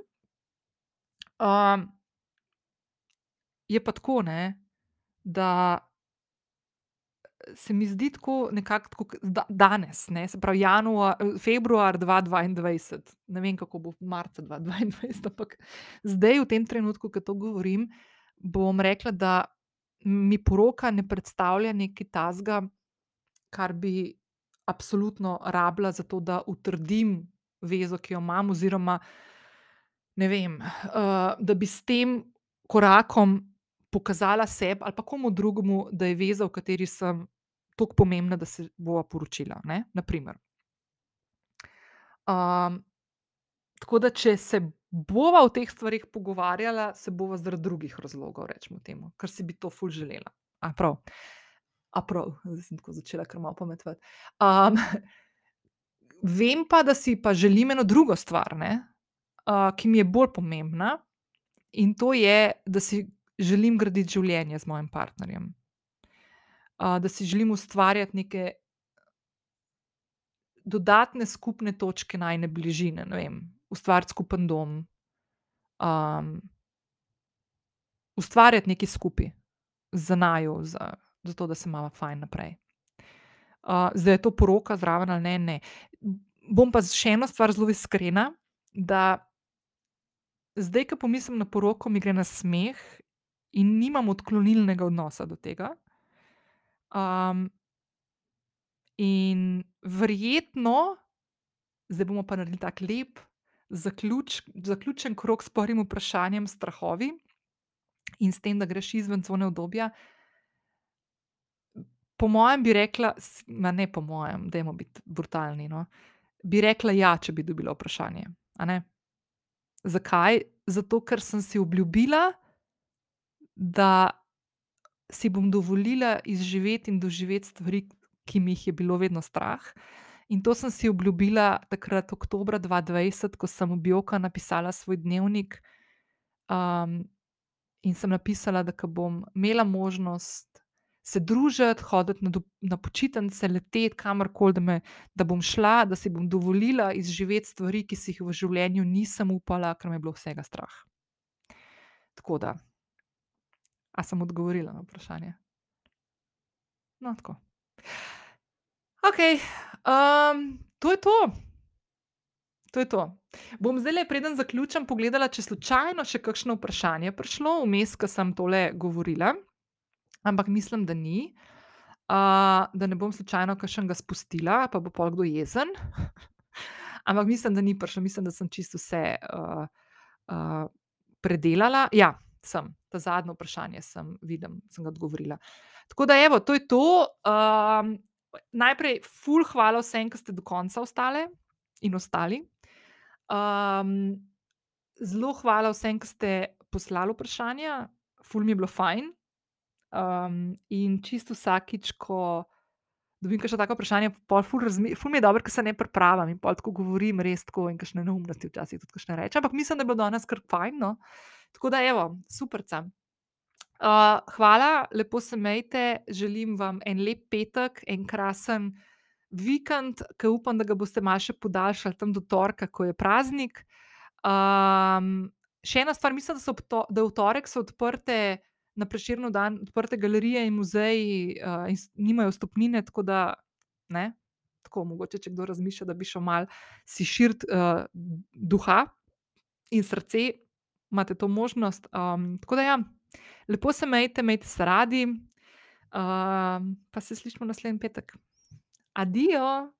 S1: je pa tako, ne, da se mi zdi tako nekako tako ke danes, ne, se pravi februar dva dvaindvajset, ne vem, kako bo marca dva dvaindvajset, ampak zdaj v tem trenutku, ke to govorim, bom rekla, da mi poroka ne predstavlja nekaj takega, kar bi absolutno rabila, zato da utrdim zvezo, ki jo imam, oziroma ne vem, da bi s tem korakom pokazala sebi ali pa komu drugemu, da je zveza, v kateri sem, toliko pomembna, da se bova poročila, ne, na primer. tako da če se bova o teh stvareh pogovarjala, se bova zaradi drugih razlogov, recimo temu, ker si bi to ful želela. A prav? A prav, zdaj sem tako začela kar malo pametovati. vem pa, da si pa želim eno drugo stvar, ne, ki mi je bolj pomembna, in to je, da si želim graditi življenje z mojim partnerjem. Da si želim ustvarjati neke dodatne skupne točke najine bližine, ne vem, ustvariti skupen dom, ustvarjati nekaj skupaj za naju, za zato, da se imava fajn naprej. zdaj, a je to poroka zraven ali ne, ne. Bom pa še eno stvar zelo iskrena, da zdaj, ke pomislim na poroko, mi gre na smeh in nimam odklonilnega odnosa do tega. In verjetno, zdaj bomo pa naredili tako lep, zaključ zaključen krog s prvim vprašanjem strahovi in s tem, da greš izven cone udobja. Po mojem bi rekla, ma ne po mojem, dajmo biti brutalni, no, bi rekla ja, če bi dobila vprašanje. Zakaj? Zato, ker sem si obljubila, da si bom dovolila izživeti in doživeti stvari, ki mi jih je bilo vedno strah. In to sem si obljubila takrat dva dvajset, ko sem v Bioka napisala svoj dnevnik, in sem napisala, da bom imela možnost se družiti, hoditi na na počitnice, leteti kamorkoli, da me, da bom šla, da si bom dovolila izživeti stvari, ki si jih v življenju nisem upala, ker me je bilo vsega strah. Tako da. A sem odgovorila na vprašanje? No, tako. Okej, to je to. To je to. Bom zdajle, preden zaključim, pogledala, če slučajno še kakšno vprašanje prišlo vmes, ko sem tole govorila, ampak mislim, da ni. da ne bom slučajno kakšnega spustila, pa bo pol kdo jezen. Ampak mislim, da ni prišlo, mislim, da sem čisto vse, predelala. Ja, sem. Ta zadnje vprašanje sem, vidim, sem ga odgovorila. Tako da evo, to je to, najprej ful hvala vsem, ke ste do konca ostale in ostali. zelo hvala vsem, ke ste poslali vprašanja, ful mi je bilo fajn. in čisto vsakič, ko dobim kakšno tako vprašanje, pol ful ful mi je dobro, ke se ne pripravim in pol tako govorim res tako in kakšne neumnosti včasih tudi kakšne rečem, ampak mislim, da je bilo danes kar fajn, no. Tako da evo, superca. hvala, lepo se imejte, želim vam en lep petek, en krasen vikend, ke upam, da ga boste malo še podaljšali tam do torka, ko je praznik. še ena stvar, mislim, da so da v torek so odprte, na Prešernov dan, odprte galerije in muzeji, in nimajo vstopnine, tako da, ne. Tako, mogoče, če kdo razmišlja, da bi šel malo si širiti, duha in srce, imate to možnost, tako da ja. Lepo se imejte, imejte se radi, pa se slišimo naslednji petek. Adijo.